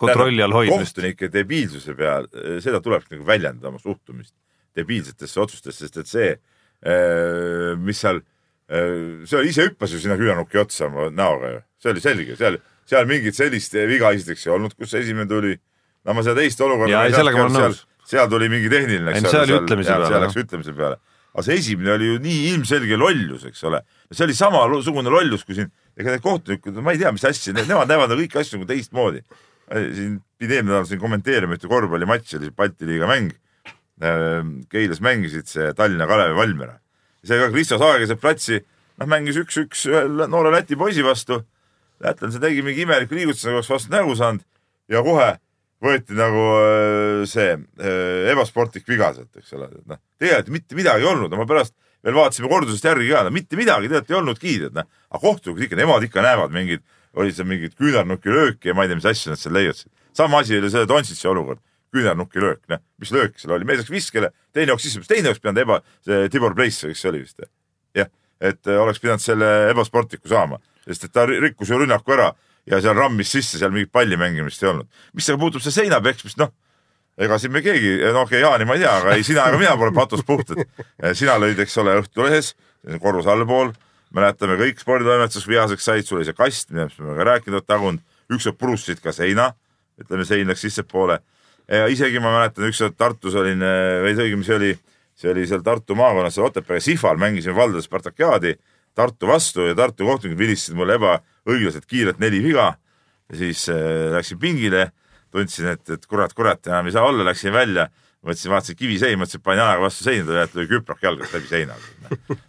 kontrolli all hoidmist. kohtunike debiilsuse peal, seda tulebki nagu väljendada oma suhtumist debiilsetesse otsustesse, sest et see, mis seal, see ise hüppas ju sinna küünarnuki otsa oma näoga ju, see oli selge, seal, seal mingit sellist viga esiteks ei olnud, kus esimene tuli. No ma seda teist olukorda. Nõus. seal tuli mingi tehniline, Ei, see oli ütlemise peale, seal läks ütlemise peale. aga see esimene oli ju nii ilmselge lollus, eks ole. see oli samasugune lollus, kui siin, ega need kohtunikud, ma ei tea, mis asja, nemad näevad nagu kõiki asju nagu teistmoodi. siin pidi eelmine nädal siin kommenteerima ühte korvpallimatši, oli Balti liiga mäng. Keilas mängisid see Tallinna Kalevi Valmiera. see ka Kristo Saar keset platsi, noh mängis üks-üks ühe noore Läti poisi vastu. lätlane tegi mingi imeliku liigutuse, oleks vastu nägu saanud ja kohe võeti nagu äh, see äh, ebasportlik viga sealt, eks ole, et noh, tegelikult mitte midagi ei olnud, ma pärast veel vaatasime kordusest järgi ka, no mitte midagi tegelikult ei olnudki, tead noh, aga kohtunikud ikka, nemad ikka näevad mingeid, oli seal mingit küünarnukilööki ja ma ei tea, mis asju nad seal leiutasid. sama asi oli selle Dončitši olukord, küünarnukilöök, noh, mis löök seal oli, mees läks viskele, teine jooksis sisse, teine oleks pidanud eba, see Tibor Pleiss, kes see oli vist, jah, et oleks pidanud selle ebasportliku saama, sest et ta ri- rikkus ju rünnaku ära ja seal rammis sisse, seal mingit palli mängimist ei olnud. mis aga puutub see seina peksmist, noh, ega siin me keegi, no okei okay,, Jaani ma ei tea, aga ei sina ega mina pole patus puhtad. sina lõid, eks ole, Õhtulehes, korrus allpool, mäletame kõik sporditoimetuses vihaseks said, sul oli see kast, millest me oleme ka rääkinud, tagunud, ükskord purustasid ka seina, ütleme, sein läks sissepoole. ja isegi ma mäletan, ükskord Tartus olin, või õigemini see oli, see oli seal Tartu maakonnas, seal Otepää Sihval mängisime valdade Spartakiaadi Tartu vastu ja Tartu kohtunikud vilistasid mulle ebaõiglaselt kiirelt neli viga siis äh, läksin pingile, tundsin, et, et kurat, kurat, enam ei saa olla, läksin välja, mõtlesin, vaatasin kivisein, mõtlesin, et panen jalaga vastu seina, tuli jälle küprak jalgast läbi seina.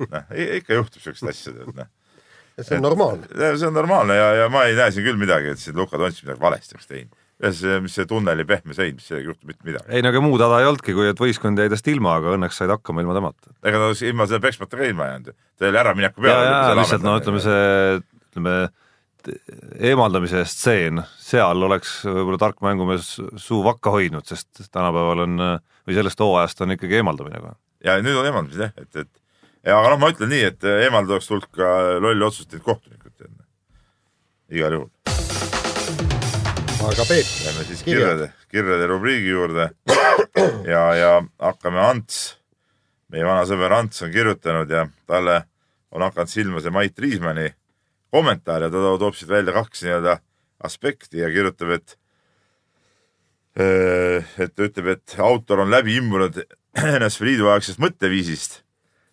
noh, ikka juhtub siukseid asju, noh. see on normaalne. see on normaalne ja, ja ma ei näe siin küll midagi, et siin Luka Tontš midagi valesti oleks teinud. ühes, mis see tunneli pehme sein, mis sellega ei juhtu mitte midagi. ei no aga muud häda ei olnudki, kui et võistkond jäi tast ilma, aga õnneks said hakkama ilma temata. ega ta ilma selle peksmata ka ilma jäänud ju. ta oli äramineku peale. ja lihtsalt no ütleme. see, ütleme eemaldamise stseen, seal oleks võib-olla tark mängumees suu vakka hoidnud, sest tänapäeval on või sellest hooajast on ikkagi eemaldamine kohe. ja nüüd on eemaldamised jah, et, et ja aga noh, ma ütlen nii, et eemaldada oleks tulnud ka lolli otsust teinud kohtunikud. igal juhul. Aga Peep, Lähme siis Kirjad. kirjade, kirjade rubriigi juurde ja, ja hakkame Ants, meie vana sõber Ants on kirjutanud ja talle on hakanud silma see Mait Riismanni kommentaar ja ta to- toob siit välja kaks nii-öelda aspekti ja kirjutab, et et ta ütleb, et autor on läbi imbunud NSV Liidu aegsest mõtteviisist.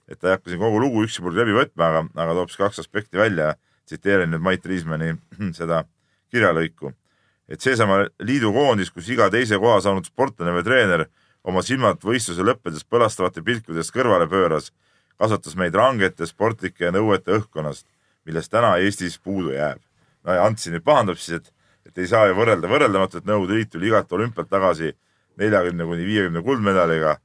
et ta ei hakka siin kogu lugu üksipulgi läbi võtma, aga, aga toob siis kaks aspekti välja. tsiteerin nüüd Mait Riismanni seda kirjalõiku et seesama liidukoondis, kus iga teise koha saanud sportlane või treener oma silmad võistluse lõppedes põlastavate pilkudest kõrvale pööras, kasvatas meid rangete sportlike nõuete õhkkonnast, millest täna Eestis puudu jääb. no ja Ants nüüd pahandab siis, et, et ei saa ju võrrelda võrreldamatut Nõukogude Liit tuli igalt olümpialt tagasi neljakümne kuni viiekümne kuldmedaliga,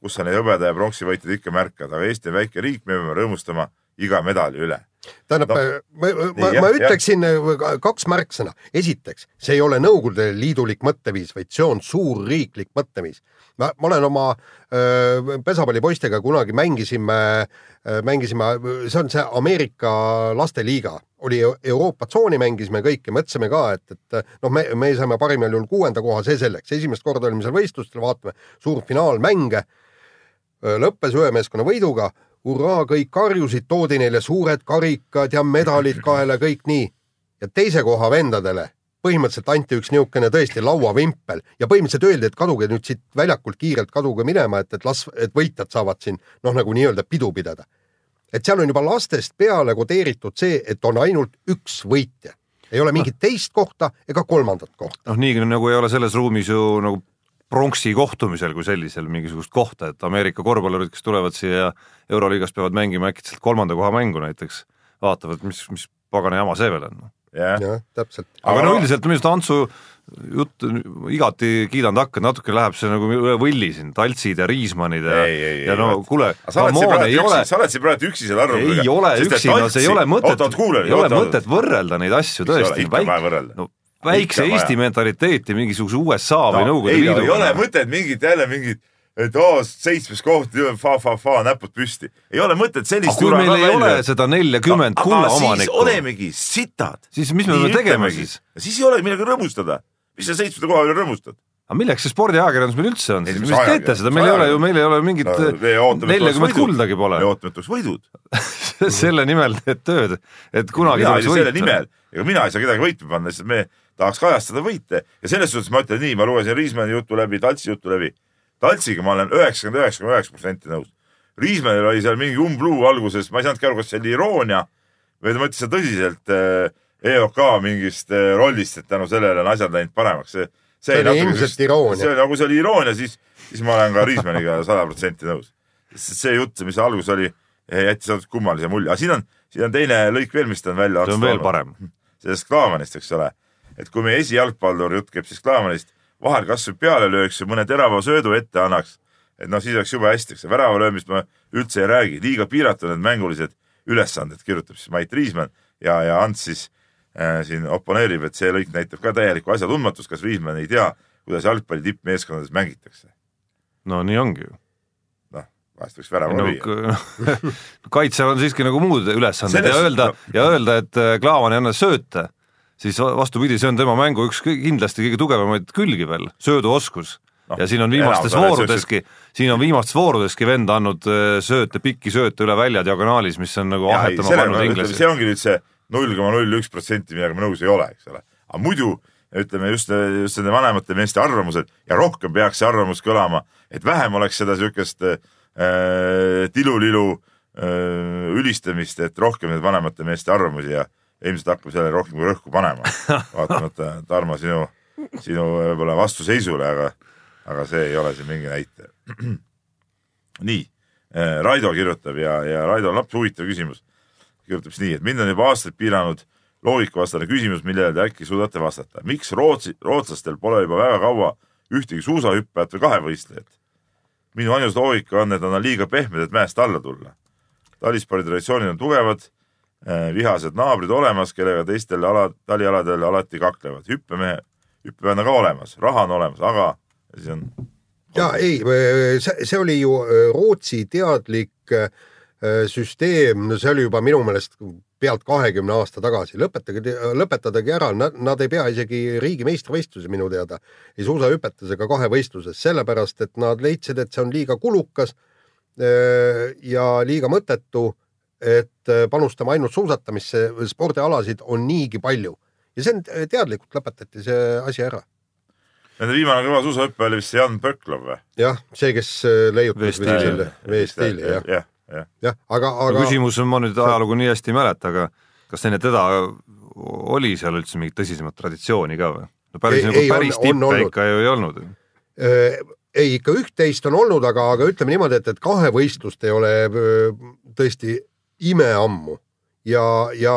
kus sa neid hõbeda ja pronksi võitjaid ikka märkad, aga Eesti on väike riik, me peame rõõmustama iga medali üle. Tähendab no,, ma, ma, jah, ma ütleksin äh, kaks märksõna. esiteks, see ei ole Nõukogude Liidulik mõtteviis, vaid see on suurriiklik mõtteviis. ma, ma olen oma öö, pesapallipoistega kunagi mängisime, mängisime, see on see Ameerika lasteliiga, oli Eu- Euroopa tsooni mängisime kõik ja mõtlesime ka, et, et noh, me, me saime parimal juhul kuuenda koha, see selleks, esimest korda olime seal võistlustel, vaatame suurt finaalmänge lõppes ühe meeskonna võiduga, hurraa, kõik karjusid, toodi neile suured karikad ja medalid kaela, kõik nii. ja teise koha vendadele põhimõtteliselt anti üks niisugune tõesti lauavimpel ja põhimõtteliselt öeldi, et kaduge nüüd siit väljakult kiirelt, kaduge minema, et, et las, et võitjad saavad siin noh, nagu nii-öelda pidu pidada. et seal on juba lastest peale kodeeritud see, et on ainult üks võitja, ei ole mingit teist kohta ega kolmandat kohta. noh, nii nagu ei ole selles ruumis ju nagu pronksi kohtumisel kui sellisel mingisugust kohta, et Ameerika korvpallurid, kes tulevad siia Euroliigas, peavad mängima äkitselt kolmanda koha mängu näiteks, vaatavad, mis, mis pagana jama see veel on. jah, täpselt. aga no üldiselt minu arust Antsu jutt igati kiidan takka, natuke läheb see nagu üle võlli siin, Taltsid ja Riismanid ja ja no kuule, aga sa oled siin ei praegu ole üksi, selle arvamusega. ei ole üksi, no see ei ole mõtet, ei ole mõtet võrrelda neid asju Miks ei ole? tõesti. Ikka on vaja võrrelda. Väikse Ikka Eesti vaja. mentaliteeti mingisuguse USA või no, Nõukogude ei, no ei ole mõtet mingit jälle mingit, et oo, seitsmes koht, fa-fa-fa, näpud püsti. ei ole mõtet sellist kui meil ei ole välja- seda neljakümmet aga kulla siis omanikku, olemegi sitad. Siis mis me peame tegema siis?? siis ei ole millega rõõmustada. mis sa seitsmenda koha üle rõõmustad? aga milleks see spordiajakirjandus meil üldse on mis mis teete seda, meil ei ole ju, meil ei ole mingit neljakümmet kuldagi pole me. ootame, et tuleks võidud. <laughs> selle nimel teed tööd, et kunagi tuleks võita ega mina ei saa kedagi võitma panna, lihtsalt me tahaks kajastada võite ja selles suhtes ma ütlen nii, ma lugesin Riismanni jutu läbi, Taltsi jutu läbi. Taltsiga ma olen üheksakümmend üheksa koma üheksa protsenti nõus. Riismannil oli seal mingi umbluu alguses, ma ei saanudki aru, kas see oli iroonia või ta mõtles seda tõsiselt EOK mingist äh, rollist, et tänu sellele on asjad läinud paremaks. see, See oli natuke ilmselt iroonia. see oli, kui see oli iroonia, siis, siis ma olen ka Riismanniga sada protsenti nõus. sest see jutt, mis alguses oli, jättis natuke kummalise mulje, aga siin on, siin on teine lõik veel, mis ta on välja see on veel parem. <laughs> sellest Klaavanist, eks ole. Et kui meie esijalgpallur, jutt käib siis Klaavanist, vahel kasvõi peale lööks ja mõne terava söödu ette annaks, et noh, siis oleks jube hästi, eks värava löömist ma üldse ei räägi, liiga piiratud need mängulised ülesanded, kirjutab siis Mait Riismann ja, ja Ants siis äh, siin oponeerib, et see lõik näitab ka täielikku asjatundmatust, kas Riismann ei tea, kuidas jalgpalli tippmeeskondades mängitakse. no nii ongi ju. noh, vahest võiks värava no lüüa. <laughs> kaitsel on siiski nagu muud ülesanded Selles- ja öelda no- ja öelda, et äh, Klaavan ei anna sööte, siis va- vastupidi, see on tema mängu üks kindlasti kõige tugevamaid külgi veel, sööduoskus Noh, ja siin on viimastes voorudeski, siin on viimastes voorudeski vend andnud äh, sööte, pikki sööte üle välja diagonaalis, mis on nagu ahetama pannud inglasi see. ongi nüüd see null koma null üks protsenti, millega ma nõus ei ole, eks ole. aga muidu ütleme just, just nende vanemate meeste arvamused ja rohkem peaks see arvamus kõlama, et vähem oleks seda siukest äh, tilulilu äh, ülistamist, et rohkem neid vanemate meeste arvamusi ja ilmselt hakkab sellele rohkem rõhku panema. <laughs> vaatamata, Tarmo, sinu, sinu võib-olla vastuseisule, aga, aga see ei ole siin mingi näitaja. <clears throat> nii, Raido kirjutab ja, ja Raidol on naps huvitav küsimus kirjutab siis nii, et mind on juba aastaid piiranud loogikavastane küsimus, millele te äkki suudate vastata. miks Rootsi, rootslastel pole juba väga kaua ühtegi suusahüppajat või kahevõistlejat? minu ainus loogika on, et nad on liiga pehmed, et mäest alla tulla. talispordi traditsioonid on tugevad, vihased naabrid olemas, kellega teistel ala, talialadel alati kaklevad. hüppemehe, hüppemehed on ka olemas, raha on olemas, aga siis on ja ei, see, oli ju öö, Rootsi teadlik öö, süsteem, no see oli juba minu meelest pealt kahekümne aasta tagasi, lõpetage, lõpetadagi ära, nad, ei pea isegi riigi meistrivõistlusi minu teada ei suusahüpetes ega kahevõistluses, sellepärast et nad leidsid, et see on liiga kulukas ja liiga mõttetu, et öö, panustame ainult suusatamisse, spordialasid on niigi palju ja see on teadlikult lõpetati see asi ära Nende viimane kõva suusahüppe oli vist Jan Põklov või? jah, see, kes öö, leiutas selle veestiili jah, jah, jah. jah, aga, aga aga küsimus on, ma nüüd ajalugu nii hästi ei mäleta, aga kas enne teda oli seal üldse mingit tõsisemat traditsiooni ka või? no päris Ei- nagu ei, päris tippe ikka ju ei olnud. ei ikka üht-teist on olnud, aga, aga ütleme niimoodi, et, et kahevõistlust ei ole tõesti imeammu ja, ja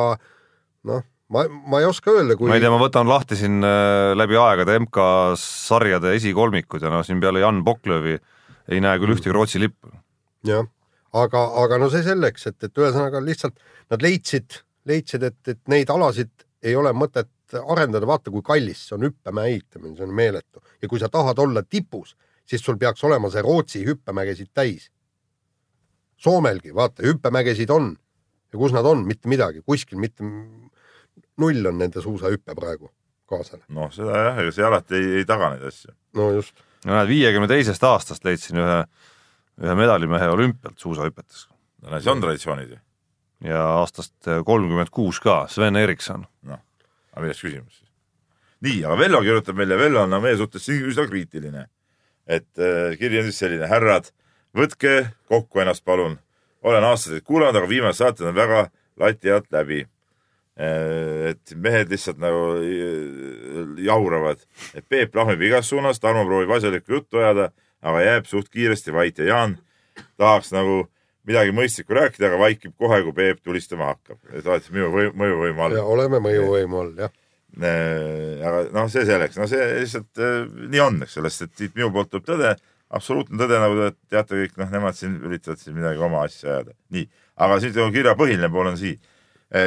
noh, ma, ma ei oska öelda, kui ma ei tea, ma võtan lahti siin äh, läbi aegade MK-sarjade esikolmikud ja noh, siin peale Jan Poklövi ei näe küll ühtegi Rootsi lippu. jah, aga, aga no see selleks, et, et ühesõnaga lihtsalt nad leidsid, leidsid, et, et neid alasid ei ole mõtet arendada, vaata kui kallis see on hüppemäe ehitamine, see on meeletu ja kui sa tahad olla tipus, siis sul peaks olema see Rootsi hüppemägesid täis. Soomelgi, vaata hüppemägesid on ja kus nad on, mitte midagi, kuskil mitte, null on nende suusahüpe praegu kaasal, noh, seda jah, ega see alati ei, ei taga neid asju. no just, no näed, viiekümne teisest aastast leidsin ühe, ühe medalimehe olümpialt suusahüpetes no see on traditsioonid ju. ja aastast kolmkümmend kuus ka, Sven Erikson. noh, aga milles küsimus siis? nii, aga Vello kirjutab meile, Vello on meie suhtes üsna kriitiline. et äh, kiri on siis selline, härrad, võtke kokku ennast, palun. olen aastaid kuulanud, aga viimased saated on väga lati alt läbi. et mehed lihtsalt nagu äh, jauravad, et Peep lahmib igas suunas, Tarmo proovib asjalikku juttu ajada, aga jääb suht kiiresti vait ja Jaan tahaks nagu midagi mõistlikku rääkida, aga vaikib kohe, kui Peep tulistama hakkab. et olete minu võim, mõjuvõimu all oleme mõjuvõimu all jah. Äh, aga noh, see selleks, no see lihtsalt äh, nii on, eks sellest, et siit minu poolt tuleb tõde, absoluutne tõde, nagu te teate kõik, noh, nemad siin üritavad siin midagi oma asja ajada. nii, aga siit on kirja põhiline pool on siin.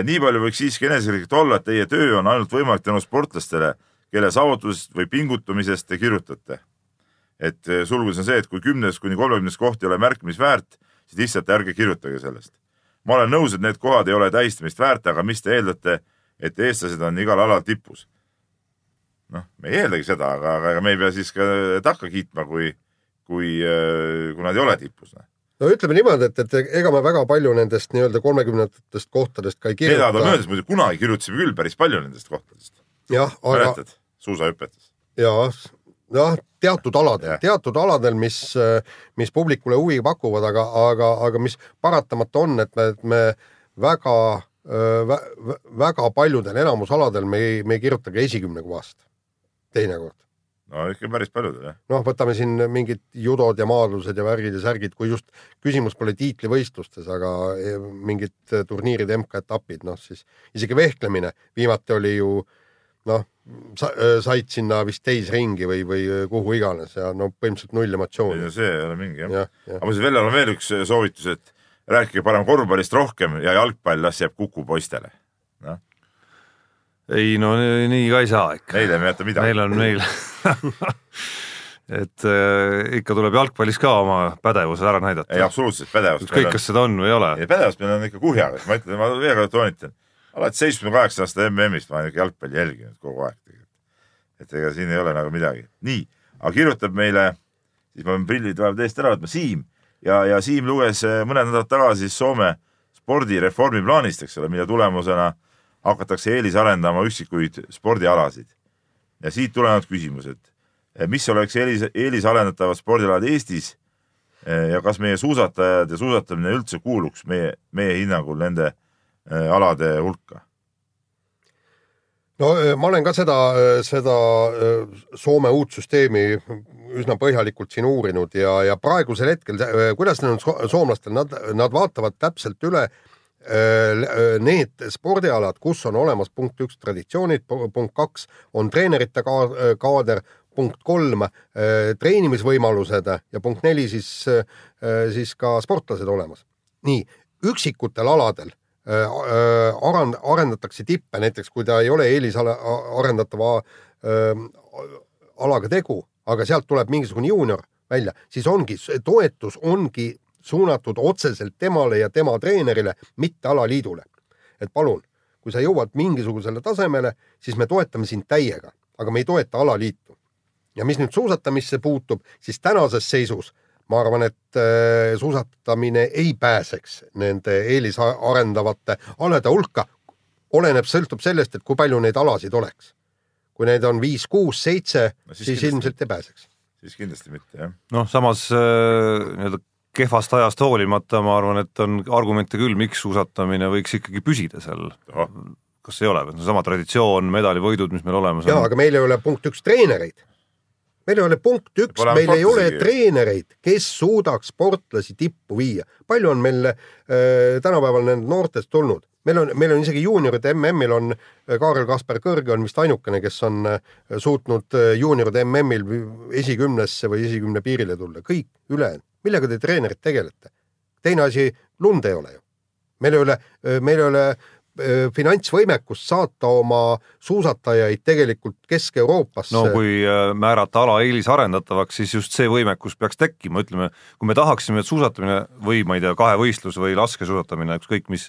nii palju võiks siiski enesekriitikat olla, et teie töö on ainult võimalik tänu sportlastele, kelle saavutusest või pingutumisest te kirjutate. et äh, sulgudes on see, et kui kümnes kuni kolmekümnes koht ei ole märkimisväärt, siis lihtsalt ärge kirjutage sellest. ma olen nõus, et need kohad ei ole tähistamist väärt, aga mis te eeldate, et eestlased on igal alal tipus. noh, me ei eeldagi seda, aga, aga ega me ei pea siis ka takka kiitma, kui, kui, kui nad ei ole tipus. noh. no ütleme niimoodi, et, et ega me väga palju nendest nii-öelda kolmekümnendatest kohtadest ka ei Need ajad on kirjuta. möödas, muidu kunagi kirjutasime küll päris palju nendest kohtadest. jah, aga mäletad, suusahüpetes? ja jah, teatud aladel teatud aladel, mis, mis publikule huvi pakuvad, aga, aga, aga mis paratamatu on, et me, me väga, väga paljudel, enamus aladel me ei, me ei kirjuta ka esikümne kohast teinekord. No ikka päris paljudel jah. noh, võtame siin mingid judod ja maadlused ja värgid ja särgid, kui just küsimus pole tiitlivõistlustes, aga eh, mingid turniirid, MK-etapid, noh siis isegi vehklemine, viimati oli ju noh, sa, said sinna vist teisringi või, või kuhu iganes ja no põhimõtteliselt null emotsiooni. see ei ole mingi jah. jah, jah, aga muuseas, Vellal on veel üks soovitus, et rääkige parem korvpallist rohkem ja jalgpall las jääb Kuku poistele. noh, ei no nii ka ei saa ikka. neile me ei jäta midagi meil. on meil <laughs> et äh, ikka tuleb jalgpallis ka oma pädevused ära ei, näidata. absoluutselt pädevust. ükskõik, kas seda on või ei ole. ei, pädevust meil on ikka kuhjaga, ma ütlen, ma veel kord toonitan, alates seitsmekümne kaheksa aasta MM-ist ma olen ikka jalgpalli jälginud kogu aeg tegelikult. et ega siin ei ole nagu midagi. nii, aga kirjutab meile, siis ma pean prillid vahepeal täiesti ära võtma, Siim ja, ja Siim luges eh, mõned nädalad tagasi siis Soome spordireformi plaanist, eks ole, mille tulemusena hakatakse eelisarendama üksikuid spordialasid. ja siit tulevad küsimused, mis oleks eelis, eelisarendatavad spordialad Eestis eh, ja kas meie suusatajad ja suusatamine üldse kuuluks meie, meie hinnangul nende eh, alade hulka? no ma olen ka seda, seda Soome uut süsteemi üsna põhjalikult siin uurinud ja, ja praegusel hetkel, kuidas neil on so- soomlastel, nad, nad vaatavad täpselt üle öö, need spordialad, kus on olemas punkt üks traditsioonid, punkt kaks on treenerite ka- kaader, punkt kolm treenimisvõimalused ja punkt neli siis, siis ka sportlased olemas. nii, üksikutel aladel arend-, arendatakse tippe, näiteks kui ta ei ole eelisarendatava alaga tegu, aga sealt tuleb mingisugune juunior välja, siis ongi, toetus ongi suunatud otseselt temale ja tema treenerile, mitte alaliidule. et palun, kui sa jõuad mingisugusele tasemele, siis me toetame sind täiega, aga me ei toeta alaliitu. ja mis nüüd suusatamisse puutub, siis tänases seisus ma arvan, et äh, suusatamine ei pääseks nende eelisarendavate alade hulka. oleneb, sõltub sellest, et kui palju neid alasid oleks. kui neid on viis, kuus, seitse siis kindlasti. ilmselt ei pääseks. siis kindlasti mitte jah. noh, samas äh, nii-öelda kehvast ajast hoolimata ma arvan, et on argumente küll, miks suusatamine võiks ikkagi püsida seal. kas ei ole, seesama traditsioon, medalivõidud, mis meil olemas on. aga meil ei ole punkt üks treenereid. meil ei ole punkt üks, meil ei ole treenereid, kes suudaks sportlasi tippu viia. palju on meil äh, tänapäeval nendest noortest tulnud, meil on, meil on isegi juunioride MM-il on äh, Kaarel Kaspar Kõrge on vist ainukene, kes on äh, suutnud äh, juunioride MM-il esikümnesse või esikümne piirile tulla, kõik ülejäänud, millega te treenerid tegelete? teine asi, lund ei ole ju. meil ei ole, meil ei ole finantsvõimekust saata oma suusatajaid tegelikult Kesk-Euroopasse. no kui määrata ala eelisarendatavaks, siis just see võimekus peaks tekkima, ütleme, kui me tahaksime, et suusatamine või ma ei tea, kahevõistlus või laskesuusatamine, ükskõik mis,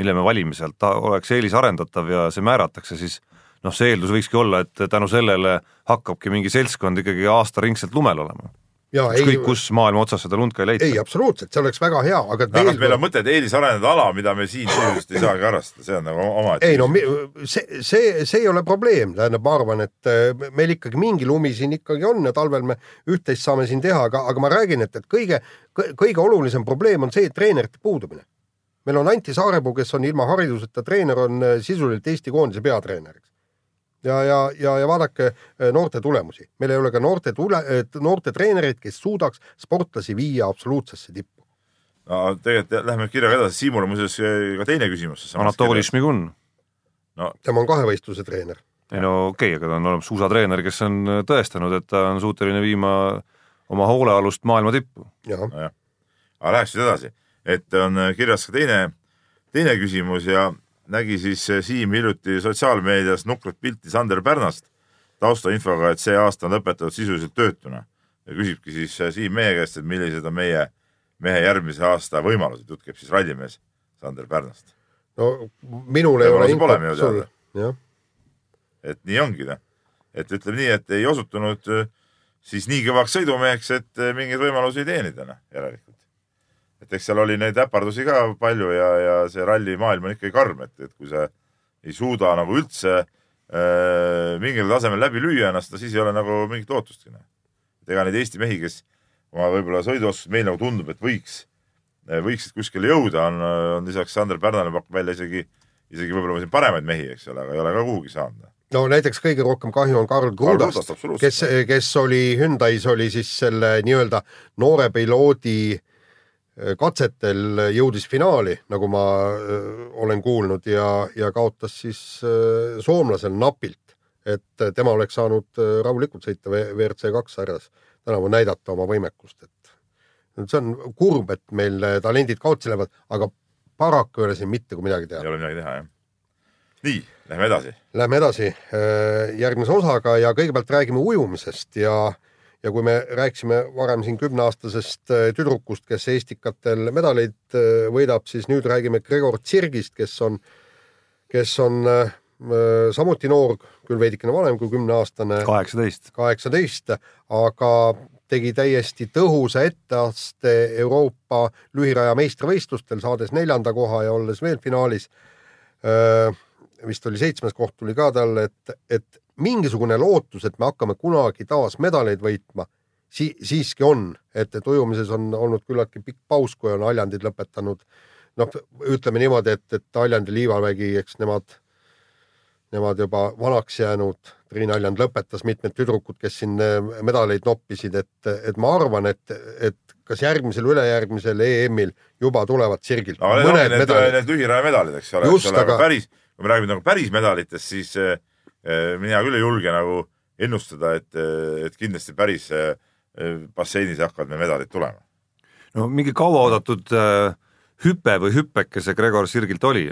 mille me valime sealt, ta oleks eelisarendatav ja see määratakse, siis noh, see eeldus võikski olla, et tänu sellele hakkabki mingi seltskond ikkagi aastaringselt lumel olema ükskõik kus maailma otsas seda lund ka ei leita. ei, absoluutselt, see oleks väga hea, aga no, veel... meil on mõtet eelisarendada ala, mida me siin sisuliselt ei saagi harrastada, see on nagu omaette. ei no see, see, see ei ole probleem, tähendab, ma arvan, et äh, meil ikkagi mingi lumi siin ikkagi on ja talvel me üht-teist saame siin teha, aga, aga ma räägin, et, et kõige, kõige olulisem probleem on see, et treenerite puudumine. meil on Anti Saarepuu, kes on ilma hariduseta treener, on äh, sisuliselt Eesti koondise peatreener, eks ja, ja, ja, ja vaadake eh, noorte tulemusi, meil ei ole ka noorte tule, noorte treenereid, kes suudaks sportlasi viia absoluutsesse tippu. no tegelikult lähme kirjaga edasi, Siimul on muuseas eh, ka teine küsimus. Anatoli Šmigun. no tema on kahevõistluse treener. ei no okei okay,, aga ta on olemas suusatreener, kes on eh, tõestanud, et ta on suuteline viima oma hoolealust maailma tippu. jah no,, aga läheks siis edasi, et on kirjas ka teine, teine küsimus ja nägi siis eh, Siim hiljuti sotsiaalmeedias nukrat pilti Sander Pärnast taustainfoga, et see aasta on lõpetatud sisuliselt töötuna. Ja küsibki siis eh, Siim meie käest, et millised on meie mehe järgmise aasta võimalused, jutt käib siis rallimees Sander Pärnast. no minul ei ole infot. sul, jah. et nii ongi noh, et ütleme nii, et ei osutunud eh, siis nii kõvaks sõidumeheks, et mingeid võimalusi teenida noh, järelikult et eks seal oli neid äpardusi ka palju ja, ja see rallimaailm on ikkagi karm, et, et kui sa ei suuda nagu üldse äh, mingil tasemel läbi lüüa ennast, no siis ei ole nagu mingit ootustki. Noh. et ega neid Eesti mehi, kes oma võib-olla sõiduoskus meil nagu tundub, et võiks, äh, võiksid kuskile jõuda, on, on lisaks Sander Pärnale pakub välja isegi, isegi võib-olla siin paremaid mehi, eks ole, aga ei ole ka kuhugi saanud no näiteks kõige rohkem kahju on Karl Krudast, kes, kes oli Hyundai's oli siis selle nii-öelda noore piloodi äh, katsetel jõudis finaali, nagu ma olen kuulnud ja, ja kaotas siis soomlasel napilt, et tema oleks saanud rahulikult sõita WRC kaks sarjas tänavu näidata oma võimekust, et see on kurb, et meil talendid kaotsi lähevad, aga paraku ei ole siin mitte kui midagi teha. ei ole midagi teha, jah. nii, lähme edasi. Lähme edasi järgmise osaga ja kõigepealt räägime ujumisest ja äh, ja kui me rääkisime varem siin kümneaastasest äh, tüdrukust, kes Estikatel medaleid äh, võidab, siis nüüd räägime Gregor Tsirgist, kes on, kes on äh, samuti noor, küll veidikene vanem kui kümneaastane. kaheksateist. kaheksateist, aga tegi täiesti tõhusa etteaste Euroopa lühiraja meistrivõistlustel, saades neljanda koha ja olles veel finaalis. vist oli seitsmes koht tuli ka talle, et, et mingisugune lootus, et me hakkame kunagi taas medaleid võitma si, siiski on, et, et ujumises on olnud küllaltki pikk paus, kui on Haljandid lõpetanud. noh, ütleme niimoodi, et, et Haljandi Liivamägi, eks nemad, nemad juba vanaks jäänud, Triin Haljand lõpetas mitmed tüdrukud, kes siin eh, medaleid noppisid, et, et ma arvan, et, et kas järgmisel, ülejärgmisel EM-il juba tulevad sirgilt no,. Need, need, need lühiraja medalid, eks ole, eks ole, aga päris, kui me räägime nagu päris medalitest, siis Äh, mina küll ei julge nagu ennustada, et, et kindlasti päris äh, basseinis hakkavad meil medalid tulema. no mingi kauaoodatud äh, hüpe või hüpeke see Gregor Sirgilt oli.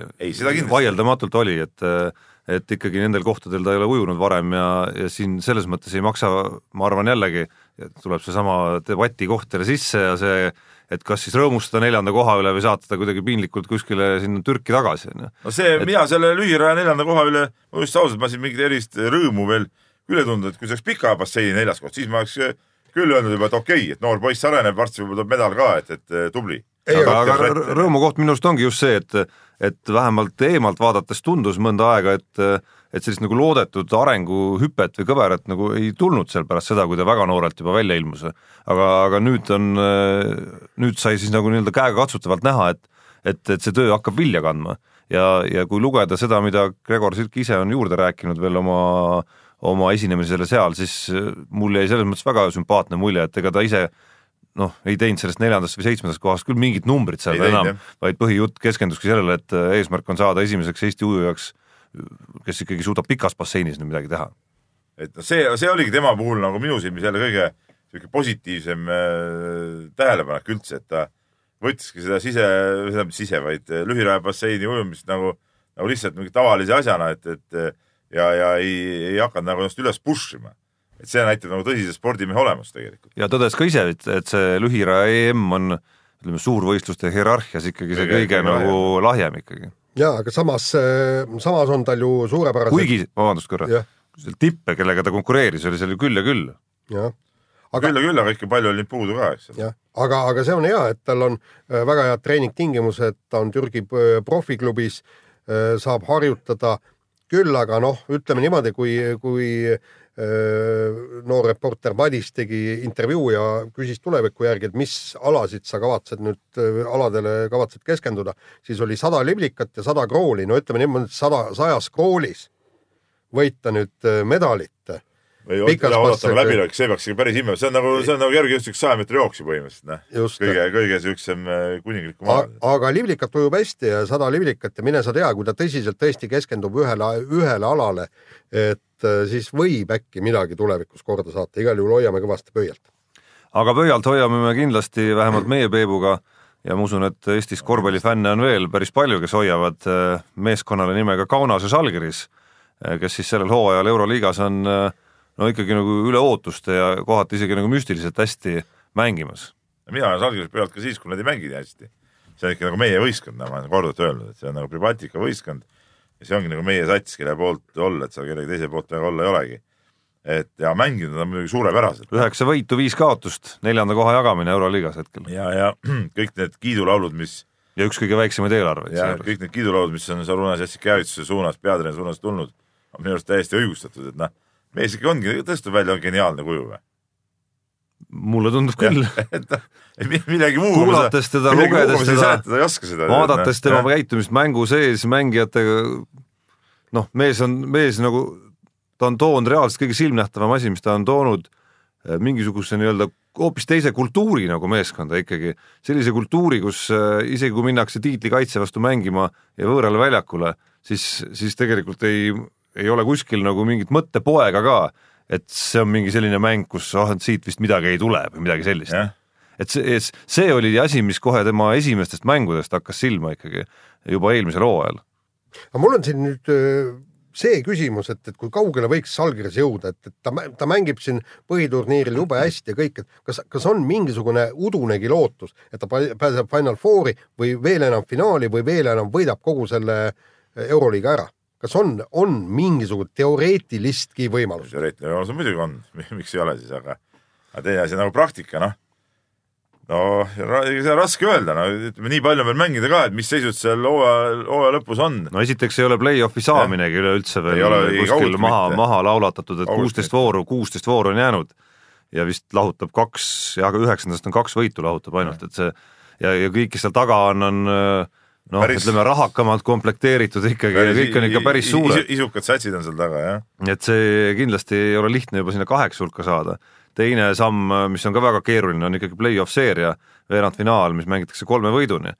vaieldamatult oli, et et ikkagi nendel kohtadel ta ei ole ujunud varem ja, ja siin selles mõttes ei maksa, ma arvan jällegi, tuleb seesama debati koht jälle sisse ja see et kas siis rõõmustada neljanda koha üle või saata ta kuidagi piinlikult kuskile sinna Türki tagasi, on ju. no see et..., mina selle lühiraja neljanda koha üle, ma just ausalt, ma siin mingit erilist rõõmu veel küll ei tundnud, et kui see oleks pika basseini neljas koht, siis ma oleks küll öelnud juba, et okei okay,, et noor poiss areneb, varsti võib-olla tuleb medal ka, et, et tubli. aga, aga rõõmukoht minu arust ongi just see, et, et vähemalt eemalt vaadates tundus mõnda aega, et et sellist nagu loodetud arenguhüpet või kõverat nagu ei tulnud seal pärast seda, kui ta väga noorelt juba välja ilmus. aga, aga nüüd on, nüüd sai siis nagu nii-öelda käegakatsutavalt näha, et et, et see töö hakkab vilja kandma ja, ja kui lugeda seda, mida Gregor Sirk ise on juurde rääkinud veel oma, oma esinemisele seal, siis mul jäi selles mõttes väga sümpaatne mulje, et ega ta ise noh, ei teinud sellest neljandast või seitsmendast kohast küll mingit numbrit seal Ei enam, vaid põhijutt keskenduski sellele, et äh, eesmärk on saada esimeseks Eesti ujujaks, kes ikkagi suudab pikas basseinis nüüd midagi teha. et noh, see, see oligi tema puhul nagu minu silmis jälle kõige sihuke positiivsem äh, tähelepanek üldse, et ta võttiski seda sise, seda mitte sise, vaid äh, lühirajabasseini ujumist nagu, nagu lihtsalt mingi tavalise asjana, et, et ja, ja ei, ei hakanud nagu ennast üles push ima. et see näitab nagu tõsise spordimehe olemust tegelikult. ja tõdes ka ise, et, et see lühiraja EM on ütleme, suurvõistluste hierarhias ikkagi see kõige, kõige nagu lahjem, lahjem ikkagi. Jaa, aga samas, samas on tal ju suurepärased kuigi, vabandust korra, seal tippe, kellega ta konkureeris, oli seal ju küll ja küll. jah. Aga küll ja küll, aga ikka palju oli neid puudu ka, eks. jah, aga, aga see on hea, et tal on äh, väga head treeningtingimused, ta on Türgi äh, profiklubis, saab harjutada. Küll, aga noh, ütleme niimoodi, kui, kui noor reporter Madis tegi intervjuu ja küsis tuleviku järgi, et mis alasid sa kavatsed nüüd, aladele kavatsed keskenduda, siis oli sada liblikat ja sada krooli, no ütleme niimoodi, et sada, sajas kroolis võita nüüd medalit või oodata läbilöök, see peaks ikka päris ime, see on nagu, see on nagu kergejõustik saja meetri jooks ju põhimõtteliselt, noh. kõige, kõige siuksem äh, kuninglik maa. aga Livlikat ujub hästi ja sada Livlikat ja mine sa tea, kui ta tõsiselt tõesti keskendub ühele, ühele alale, et äh, siis võib äkki midagi tulevikus korda saata, igal juhul hoiame kõvasti pöialt. aga pöialt hoiame me kindlasti vähemalt meie Peebuga ja ma usun, et Eestis korvpallifänne on veel päris palju, kes hoiavad äh, meeskonnale nimega Kaunase Žalgiris, kes siis sellel hooajal Euroliigas on äh, no ikkagi nagu üle ootuste ja kohati isegi nagu müstiliselt hästi mängimas. mina olen Žalgiris pealt ka siis, kui nad ei mängi nii hästi. see on ikka nagu meie võistkond, nagu ma olen korduvalt öelnud, et see on nagu Pribatika võistkond ja see ongi nagu meie sats, kelle poolt olla, et seal kellegi teise poolt väga olla ei olegi. et ja mänginud on muidugi suurepäraselt. üheksa võitu, viis kaotust, neljanda koha jagamine Euroliigas hetkel. ja, ja <clears throat> kõik need kiidulaulud, mis ja üks kõige väiksemaid eelarveid. ja kõik need kiidulaulud, mis on Sarunas Jassikevituse suunas, peatreeneri suunas tulnud, on minu arust täiesti õigustatud, et noh mees ikka ongi, tõstab välja, on geniaalne kuju või? Mulle tundub küll. <laughs> millegi muu. kuulates teda, lugedes teda, vaadates tema käitumist mängu sees mängijatega, noh, mees on, mees nagu, ta on toonud reaalselt kõige silmnähtavam asi, mis ta on toonud eh, mingisuguse nii-öelda hoopis teise kultuuri nagu meeskonda ikkagi, sellise kultuuri, kus äh, isegi kui minnakse tiitlikaitse vastu mängima ja võõrale väljakule, siis, siis tegelikult ei, ei ole kuskil nagu mingit mõttepoega ka, et see on mingi selline mäng, kus ah, siit vist midagi ei tule või midagi sellist yeah.. et see, see oli asi, mis kohe tema esimestest mängudest hakkas silma ikkagi juba eelmisel hooajal. aga mul on siin nüüd see küsimus, et, et kui kaugele võiks Žalgiris jõuda, et, et ta, ta mängib siin põhiturniiril jube hästi ja kõik, et kas, kas on mingisugune udunegi lootus, et ta pääseb Final Fouri või veel enam finaali või veel enam võidab kogu selle Euroliiga ära? Kas on, on mingisugune teoreetilistki võimalus? teoreetiline võimalus muidugi on, <laughs> miks ei ole siis, aga, aga teine asi nagu praktika, noh. no seda on raske öelda, no ütleme nii palju on veel mängida ka, et mis seisud seal hooaja, hooaja lõpus on. no esiteks ei ole play-off'i saaminegi üleüldse veel kuskil maha, maha laulatatud, et kuusteist vooru, kuusteist vooru on jäänud. Ja vist lahutab kaks, jah, aga üheksandast on kaks võitu lahutab ainult, et see ja, ja kõik, kes seal taga on, on äh, noh päris..., ütleme rahakamalt komplekteeritud ikkagi päris, ja kõik on ikka päris suured. isukad satsid on seal taga, jah. et see kindlasti ei ole lihtne juba sinna kaheksa hulka saada. teine samm, mis on ka väga keeruline, on ikkagi play-off seeria, veerandfinaal, mis mängitakse kolme võiduni.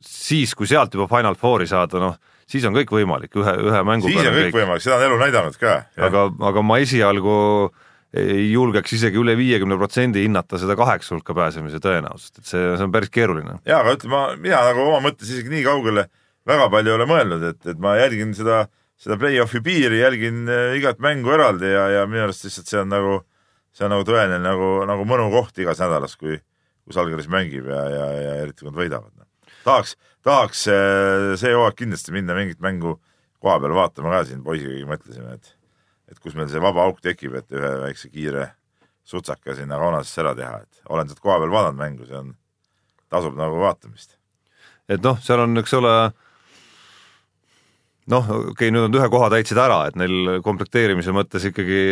siis, kui sealt juba Final Fouri saada, noh, siis on kõik võimalik, ühe, ühe mängu siis on kõik, kõik võimalik, seda on elu näidanud ka. aga, aga ma esialgu ei julgeks isegi üle viiekümne protsendi hinnata seda kaheksa hulka pääsemise tõenäosust, et see, see on päris keeruline. jaa, aga ütleme, mina nagu oma mõttes isegi nii kaugele väga palju ei ole mõelnud, et, et ma jälgin seda, seda play-off'i piiri, jälgin äh, igat mängu eraldi ja, ja minu arust lihtsalt see on nagu, see on nagu tõeline nagu, nagu mõnu koht igas nädalas, kui, kui Salgeris mängib ja, ja, ja eriti kui nad võidavad. tahaks, tahaks äh, see hooaeg kindlasti minna mingit mängu koha peal vaatama ka siin poisiga mõtlesime, et et kus meil see vaba auk tekib, et ühe väikse kiire sutsaka sinna Kaunasesse ära teha, et olen sealt koha peal vaadanud mängu, see on, tasub nagu vaatamist. et noh, seal on, eks ole, noh, okei okay,, nüüd on ühe koha täitsid ära, et neil komplekteerimise mõttes ikkagi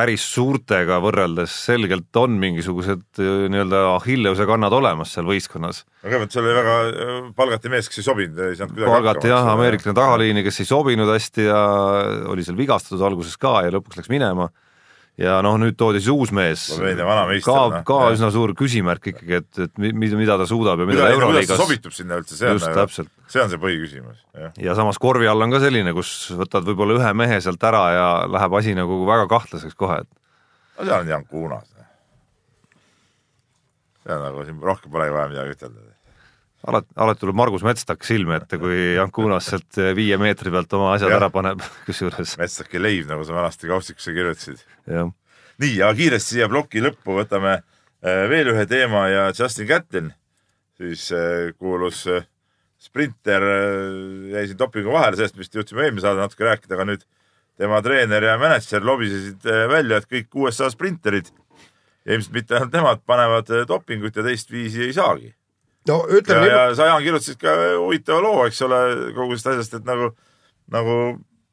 päris suurtega võrreldes selgelt on mingisugused äh, nii-öelda Achilleuse kannad olemas seal võistkonnas. aga kõigepealt seal oli väga, äh, palgati mees, kes ei sobinud, ei saanud kuidagi palgati jah, ameeriklane tagaliini, kes ei sobinud hästi ja oli seal vigastatud alguses ka ja lõpuks läks minema. Ja noh, nüüd toodi siis uus mees, ka ka Jah. üsna suur küsimärk ikkagi, et, et mi- mida, mida ta suudab ja mida ta Euroliigas sobitub sinna üldse, see on nagu, see on see põhiküsimus, ja samas korvi all on ka selline, kus võtad võib-olla ühe mehe sealt ära ja läheb asi nagu väga kahtlaseks kohe, et no seal on Jan Kuunas. see on nagu siin rohkem polegi vaja midagi ütelda. alati, alati tuleb Margus Metstak silme ette, kui Jankunas sealt viie meetri pealt oma asjad Jah. ära paneb, <laughs> kusjuures Metsaki leiv, nagu sa vanasti kaustikusse kirjutasid. nii, aga kiiresti siia ploki lõppu võtame äh, veel ühe teema ja Justin Gatlin siis äh, kuulus äh, sprinter, jäi siin dopingu vahele, sellest vist jõudsime eelmine saade natuke rääkida, aga nüüd tema treener ja mänedžer lobisesid välja, et kõik USA sprinterid ja ilmselt mitte ainult nemad panevad dopingut ja teistviisi ei saagi. No ja, ütleme ja niimoodi, sa, Jaan, kirjutasid ka huvitava loo, eks ole, kogu sellest asjast, et nagu, nagu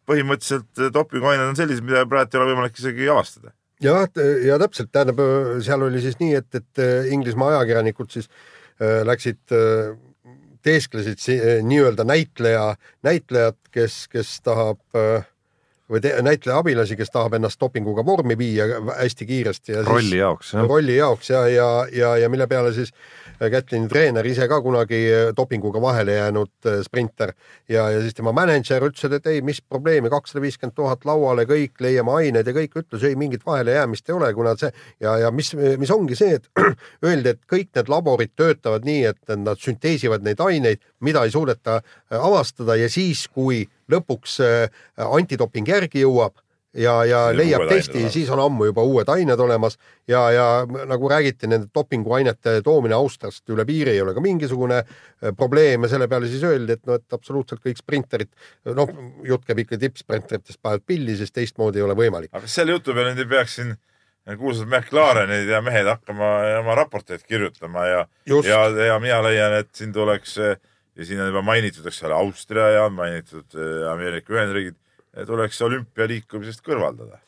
põhimõtteliselt dopinguained on sellised, mida praegu ei ole võimalik isegi avastada. jah, ja täpselt, tähendab, seal oli siis nii, et, et äh, Inglismaa ajakirjanikud siis äh, läksid äh, teesklesid si- äh, nii-öelda näitleja, näitlejat, kes, kes tahab äh, või te, näitleja abilasi, kes tahab ennast dopinguga vormi viia hästi kiiresti ja rolli jaoks, rolli jaoks ja, ja, ja, ja mille peale siis Kätlini treener ise ka kunagi dopinguga vahele jäänud äh, sprinter. Ja, ja siis tema mänedžer ütles, et ei, mis probleemi, kakssada viiskümmend tuhat lauale, kõik leiame ained ja kõik ütles, ei mingit vahelejäämist ei ole, kuna see ja, ja mis, mis ongi see, et <clears throat> öeldi, et kõik need laborid töötavad nii, et nad sünteesivad neid aineid, mida ei suudeta äh, avastada ja siis, kui lõpuks äh, antidoping järgi jõuab ja, ja Siis leiab testi, siis on ammu juba uued ained olemas ja, ja nagu räägiti, nende dopinguainete toomine Austriast üle piiri ei ole ka mingisugune äh, probleem ja selle peale siis öeldi, et noh, et absoluutselt kõik sprinterid, noh, jutt käib ikka tippsprinteritest, panevad pilli, sest teistmoodi ei ole võimalik. aga kas selle jutu peale nüüd ei peaks siin kuulsad McLarenid ja mehed hakkama oma raporteid kirjutama ja, ja, ja mina leian, et siin tuleks ja siin on juba mainitud, eks ole, Austria ja mainitud eh, Ameerika Ühendriigid, tuleks olümpialiikumisest kõrvaldada.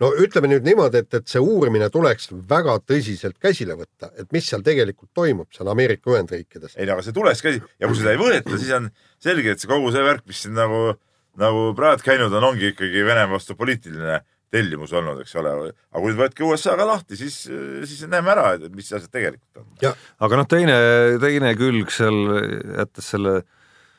no ütleme nüüd niimoodi, et, et see uurimine tuleks väga tõsiselt käsile võtta, et mis seal tegelikult toimub seal Ameerika Ühendriikides. ei no aga see tuleks käsi ja kui seda ei võeta, siis on selge, et see kogu see värk, mis siin nagu, nagu praegu käinud on, ongi ikkagi Venemaa vastu poliitiline tellimus olnud, eks ole. aga kui võtke USA ka lahti, siis, siis näeme ära, mis asjad tegelikult on. aga noh, teine, teine külg seal, jättes selle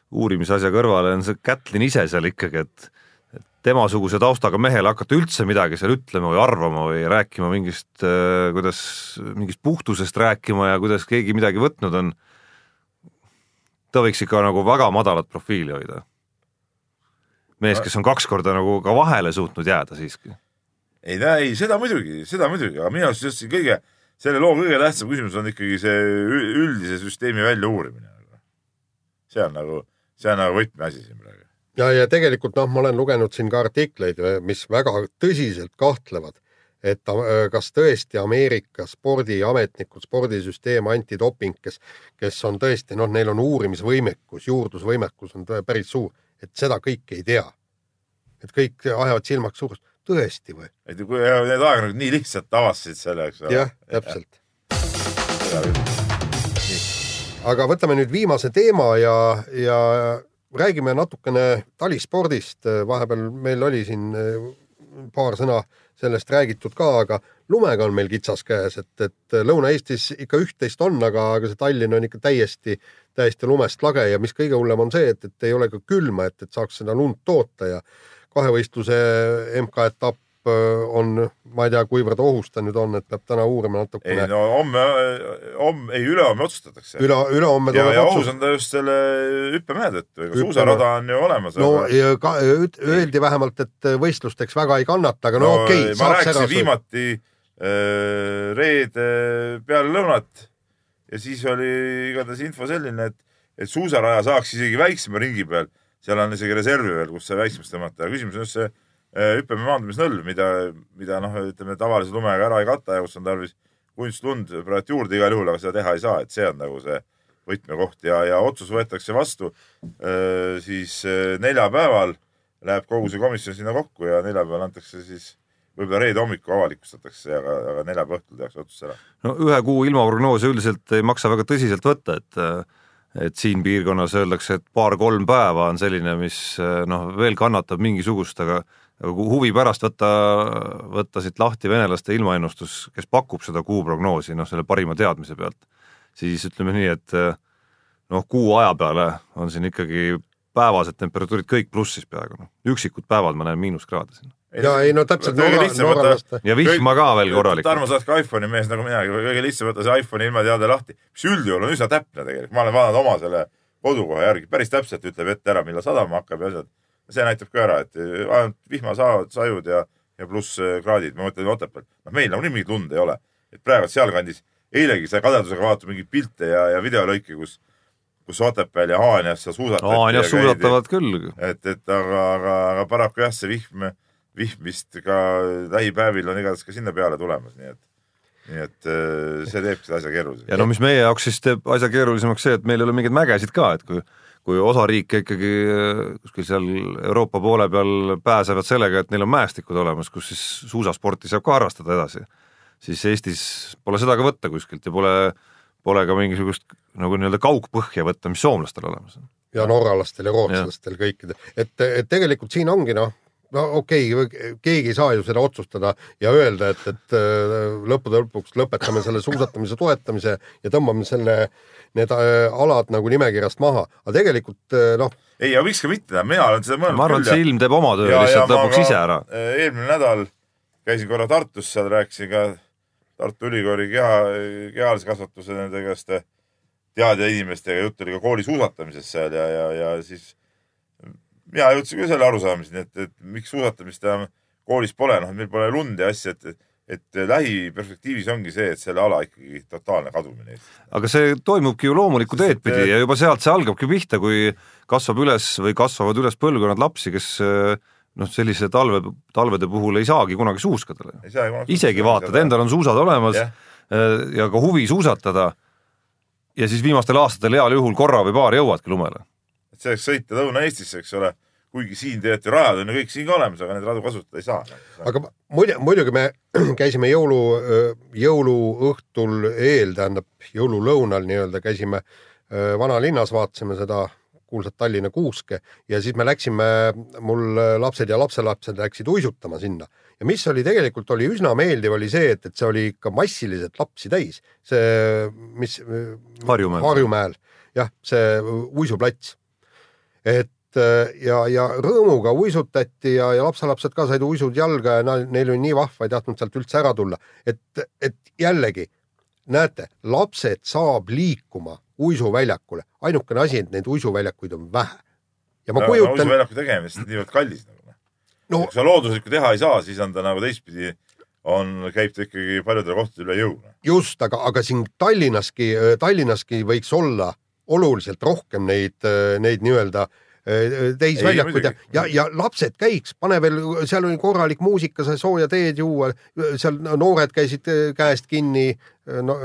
uurimisasja kõrvale, on see Kätlin ise seal ikkagi, et et temasuguse taustaga mehele hakata üldse midagi seal ütlema või arvama või rääkima mingist, kuidas, mingist puhtusest rääkima ja kuidas keegi midagi võtnud on, ta võiks ikka nagu väga madalat profiili hoida. mees, kes on kaks korda nagu ka vahele suutnud jääda siiski. ei, ei seda muidugi, seda muidugi, aga minu arust just see kõige, selle loo kõige tähtsam küsimus on ikkagi see üldise süsteemi väljauurimine. see on nagu, see on nagu võtmeasi siin praegu. ja, ja tegelikult noh, ma olen lugenud siin ka artikleid, mis väga tõsiselt kahtlevad, et äh, kas tõesti Ameerika spordiametnikud, spordisüsteem, antidoping, kes, kes on tõesti noh, neil on uurimisvõimekus, juurdlusvõimekus on päris suur, et seda kõike ei tea. et kõik ajavad silmaks suurust, tõesti või? et kui need ajakirjanikud nii lihtsalt avastasid selle, eks ole. jah, täpselt. aga võtame nüüd viimase teema ja, ja räägime natukene talispordist. vahepeal meil oli siin eh, paar sõna sellest räägitud ka, aga lumega on meil kitsas käes, et, et Lõuna-Eestis ikka üht-teist on, aga, aga see Tallinn on ikka täiesti, täiesti lumest lage ja mis kõige hullem on see, et, et ei ole ka külma, et, et saaks seda lund toota ja kahevõistluse MK-etapp on, ma ei tea, kuivõrd ohus ta nüüd on, et peab täna uurima ei natukene. no homme, homme, ei ülehomme otsustatakse. üle, ülehomme tuleb ja ohus otsus. on ta just selle hüppemehe tõttu, ega suusarada on ju olemas. no ja ka öeldi vähemalt, et võistlusteks väga ei kannata, aga no, no okei okay,, ma ära rääkisin sööda. viimati äh, reede peale lõunat ja siis oli igatahes info selline, et, et suusaraja saaks isegi väiksema ringi peal, seal on isegi reservi veel, kus sai väiksemaks tõmmata, aga küsimus on just see äh, hüppemäe maandumisnõlv, mida, mida noh, ütleme tavalise lumega ära ei kata ja kus on tarvis kunstlund praegu juurde igal juhul, aga seda teha ei saa, et see on nagu see võtmekoht ja, ja otsus võetakse vastu äh, siis äh, neljapäeval läheb kogu see komisjon sinna kokku ja neljapäeval antakse siis võib-olla reede hommikul avalikustatakse, aga, aga neljapäeva õhtul tehakse otsus ära. no ühe kuu ilmaprognoose üldiselt ei maksa väga tõsiselt võtta, et et siin piirkonnas öeldakse, et paar-kolm päeva on selline, mis noh, veel kannatab mingisugust, aga huvi pärast võtta, võtta siit lahti venelaste ilmaennustus, kes pakub seda kuuprognoosi, noh, selle parima teadmise pealt, siis ütleme nii, et noh, kuu aja peale on siin ikkagi päevased temperatuurid kõik plussis peaaegu, noh, üksikud päevad ma näen miinuskraade siin. ja ei no täpselt kõige lihtsam võtta- ja vihma ka veel korralikult. Tarmo, sa oled ka iPhone'i mees nagu minagi, kõige lihtsam võtta see iPhone'i ilmateade lahti, mis üldjuhul on üsna täpne tegelikult, ma olen vaadanud oma selle kodukoha järgi, päris täpselt ütleb ette ära, millal sadama hakkab ja asjad. See näitab ka ära, et ainult vihmasaad, sajud ja, ja pluss äh, kraadid, ma mõtlen Otepääl. noh, meil nagunii mingit lund ei ole, et praegu sealkandis, eilegi sai kadedusega vaadata mingeid pilte ja, ja videolõike, kus, kus Otepääl ja Haanjas seal suusatati. Haanjas suusatavad küll, et, et aga, aga, aga paraku jah, see vihm, vihm vist ka lähipäevil on igatahes ka sinna peale tulemas, nii et, nii et äh, see teebki selle asja keeruliseks. ja no mis meie jaoks siis teeb asja keerulisemaks see, et meil ei ole mingeid mägesid ka, et kui kui osa riike ikkagi äh, kuskil seal Euroopa poole peal pääsevad sellega, et neil on mäestikud olemas, kus siis suusasporti saab ka harrastada edasi, siis Eestis pole seda ka võtta kuskilt ja pole, pole ka mingisugust nagu nii-öelda kaugpõhja võtta, mis soomlastel olemas on. ja norralastel ja rootslastel kõikidel, et, et tegelikult siin ongi noh, no okei okay,, keegi ei saa ju seda otsustada ja öelda, et, et äh, lõppude lõpuks lõpetame selle suusatamise toetamise ja tõmbame selle, need äh, alad nagu nimekirjast maha, aga tegelikult äh, noh, ei, aga miks ka mitte, mina olen seda mõelnud ma arvan, et see ilm teeb oma töö lihtsalt lõpuks ise ära. eelmine nädal käisin korra Tartus, seal rääkisin ka Tartu Ülikooli keha, kehalise kasvatuse nende käest teadja inimestega, jutt oli ka koolisuusatamisest seal ja, ja, ja siis mina jõudsin ka selle arusaamiseni, et, et miks suusatamist enam koolis pole, noh, meil pole lund ja asja, et et lähiperspektiivis ongi see, et selle ala ikkagi totaalne kadumine aga see toimubki ju loomulikku teed et- pidi ja juba sealt see algabki pihta, kui kasvab üles või kasvavad üles põlvkonnad lapsi, kes noh, sellise talve, talvede puhul ei saagi kunagi ju isegi vaatad, endal on suusad olemas ja. ja ka huvi suusatada. ja siis viimastel aastatel heal juhul korra või paar jõuadki lumele. Et selleks sõita Lõuna-Eestisse, eks ole, kuigi siin tegelikult ju rajad on ju kõik siin ka olemas, aga neid radu kasutada ei saa. aga muide, muidugi me <clears throat> käisime jõulu, jõuluõhtul eel, tähendab jõululõunal nii-öelda käisime vanalinnas, vaatasime seda kuulsat Tallinna kuuske ja siis me läksime, mul lapsed ja lapselapsed läksid uisutama sinna ja mis oli tegelikult oli üsna meeldiv, oli see, et, et see oli ikka massiliselt lapsi täis, see, mis Harjumäel. Harjumäel, jah, see uisuplats. Et äh, ja, ja rõõmuga uisutati ja, ja lapselapsed ka said uisud jalga ja na- neil oli nii vahva, ei tahtnud sealt üldse ära tulla, et, et jällegi näete, lapsed saab liikuma uisuväljakule, ainukene asi, et neid uisuväljakuid on vähe. ja ma kujutan, uisuväljaku tegemine, sest niivõrd kallis nagu. no kui sa looduslikku teha ei saa, siis on ta nagu teistpidi, on, käib ta ikkagi paljudele kohtadele üle jõu. noh. just, aga, aga siin Tallinnaski, Tallinnaski võiks olla oluliselt rohkem neid, neid nii-öelda äh, täisväljakuid ja muidugi., ja, ja lapsed käiks, pane veel, seal oli korralik muusika, sai sooja teed juua, seal noored käisid äh, käest kinni no,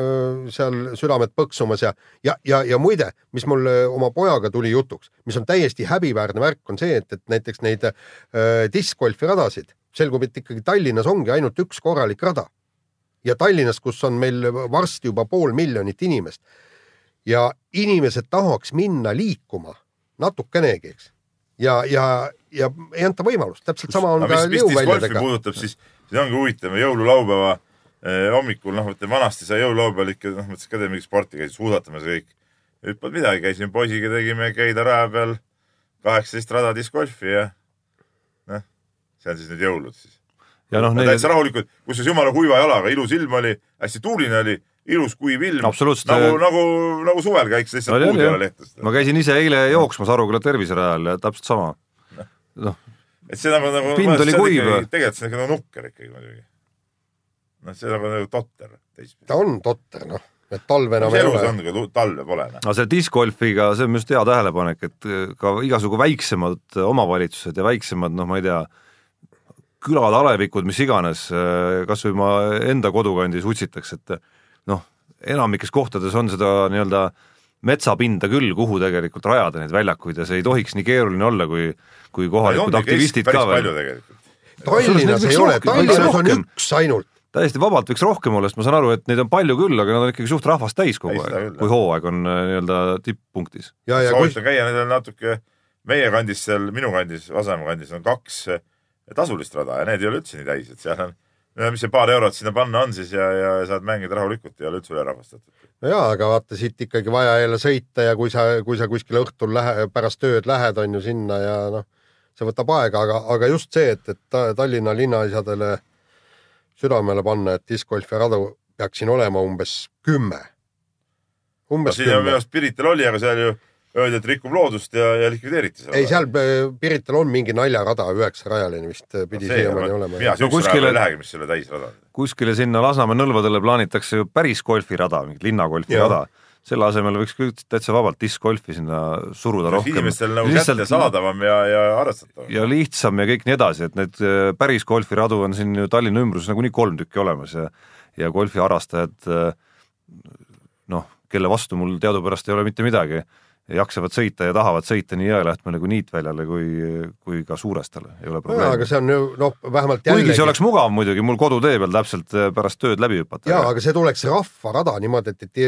seal südamed põksumas ja, ja, ja, ja muide, mis mul oma pojaga tuli jutuks, mis on täiesti häbiväärne värk, on see, et, et näiteks neid äh, diskgolfi radasid selgub, et ikkagi Tallinnas ongi ainult üks korralik rada ja Tallinnas, kus on meil varsti juba pool miljonit inimest ja inimesed tahaks minna liikuma natukenegi, eks. ja, ja, ja ei anta võimalust, täpselt sama on aga ka jõuväljadega. puudutab, siis see ongi huvitav, jõululaupäeva eh, hommikul, noh, ütleme vanasti sai jõululaupäeval ikka, noh, mõtlesin ka teeme mingit sporti, käisid suusatamas ja kõik. nüüd polnud midagi, käisime poisiga, tegime Keila raja peal kaheksateist rada discgolfi ja noh, see on siis need jõulud siis. ja noh, no, neil täitsa rahulikult, kusjuures jumala kuiva jalaga, ilus ilm oli, hästi tuuline oli, ilus kuiv ilm. Nagu, nagu, nagu suvel käiks lihtsalt Oli, puud ei ole lehtest. ma käisin ise eile jooksmas Aruküla terviserajal ja täpselt sama. noh, et see nagu, nagu. Pind oli kuiv. tegelikult see on ikka nagu nukker ikkagi muidugi. noh, see nagu nagu totter ta on totter, noh, et talve enam ei ole on, kui talve pole noh? aga selle discgolfiga, see on minu arust hea tähelepanek, et äh, ka igasugu väiksemad omavalitsused ja väiksemad, noh, ma ei tea, külad, alevikud, mis iganes, kas või ma enda kodukandis utsitakse, et noh, enamikes kohtades on seda nii-öelda metsapinda küll, kuhu tegelikult rajada neid väljakuid ja see ei tohiks nii keeruline olla, kui kui kohalikud aktivistid ka veel. tegelikult. Tallinnas ei ole, Tallinnas on üks ainult. täiesti vabalt võiks rohkem olla, sest ma saan aru, et neid on palju küll, aga nad on ikkagi suht rahvast täis kogu seda aeg kui hooaeg on äh, nii-öelda tipppunktis. ja, ja kui soovitan käia nendel natuke, meie kandis seal, minu kandis, Vasamäe kandis on kaks tasulist rada ja need ei ole üldse nii täis, et seal on, mis see paar eurot sinna panna on siis ja, ja saad mängida rahulikult, ei ole üldse ülerahvastatud. no jaa, aga vaata siit ikkagi vaja jälle sõita ja kui sa, kui sa kuskil õhtul lähe, pärast tööd lähed, on ju sinna ja noh, see võtab aega, aga, aga just see, et, et Ta- Tallinna linnaaisadele südamele panna, et diskgolfi radu peaks siin olema umbes kümme. umbes minu kümme. Pirital oli, aga seal ju öeldi, et rikub loodust ja, ja likvideeriti seda. ei, seal äh, Pirital on mingi naljarada, üheksarajaline vist äh, pidi siiamaani olema. mina No siukse kuskile- rajale ei lähegi, mis selle täisrada on. kuskile sinna Lasnamäe nõlvadele plaanitakse ju päris golfirada, mingit linnagolfirada. selle asemel võiks küll täitsa vabalt discgolfi sinna suruda rohkem. inimestel nagu kättesaadavam ja, ja arvestatavam. ja lihtsam ja kõik nii edasi, et need äh, päris golfiradu on siin ju Tallinna ümbruses nagunii kolm tükki olemas ja ja golfiharrastajad noh, kelle vastu mul teadupärast ei ole mitte midagi, jaksavad sõita ja tahavad sõita nii Jõelähtmele kui Niitväljale kui, kui ka Suurestele, ei ole jaa, aga probleemi. see on ju noh, vähemalt kuigi see oleks mugav muidugi mul kodutee peal täpselt äh, pärast tööd läbi hüpata. jaa, aga see tuleks rahvarada niimoodi, et, et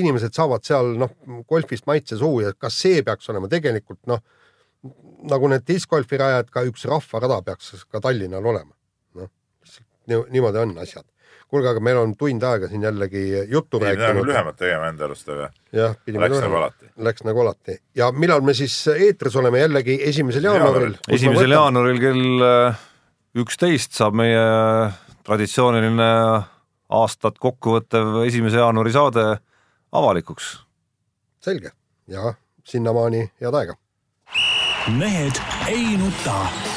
inimesed saavad seal noh, golfist maitse suhu ja kas see peaks olema tegelikult noh, nagu need discgolfi rajad, ka üks rahvarada peaks ka Tallinnal olema. noh, niimoodi on asjad. kuulge, aga meil on tund aega siin jällegi juttu peame rääkinud. lühemat tegema enda arust, aga jah, pidime läks nagu alati. Läks nagu alati ja millal me siis eetris oleme jällegi esimesel jaanuaril? esimesel jaanuaril kell äh, üksteist saab meie traditsiooniline aastat kokkuvõttev esimese jaanuari saade avalikuks selge ja sinnamaani head aega. mehed ei nuta.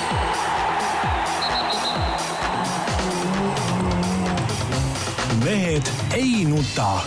Mehed ei nuta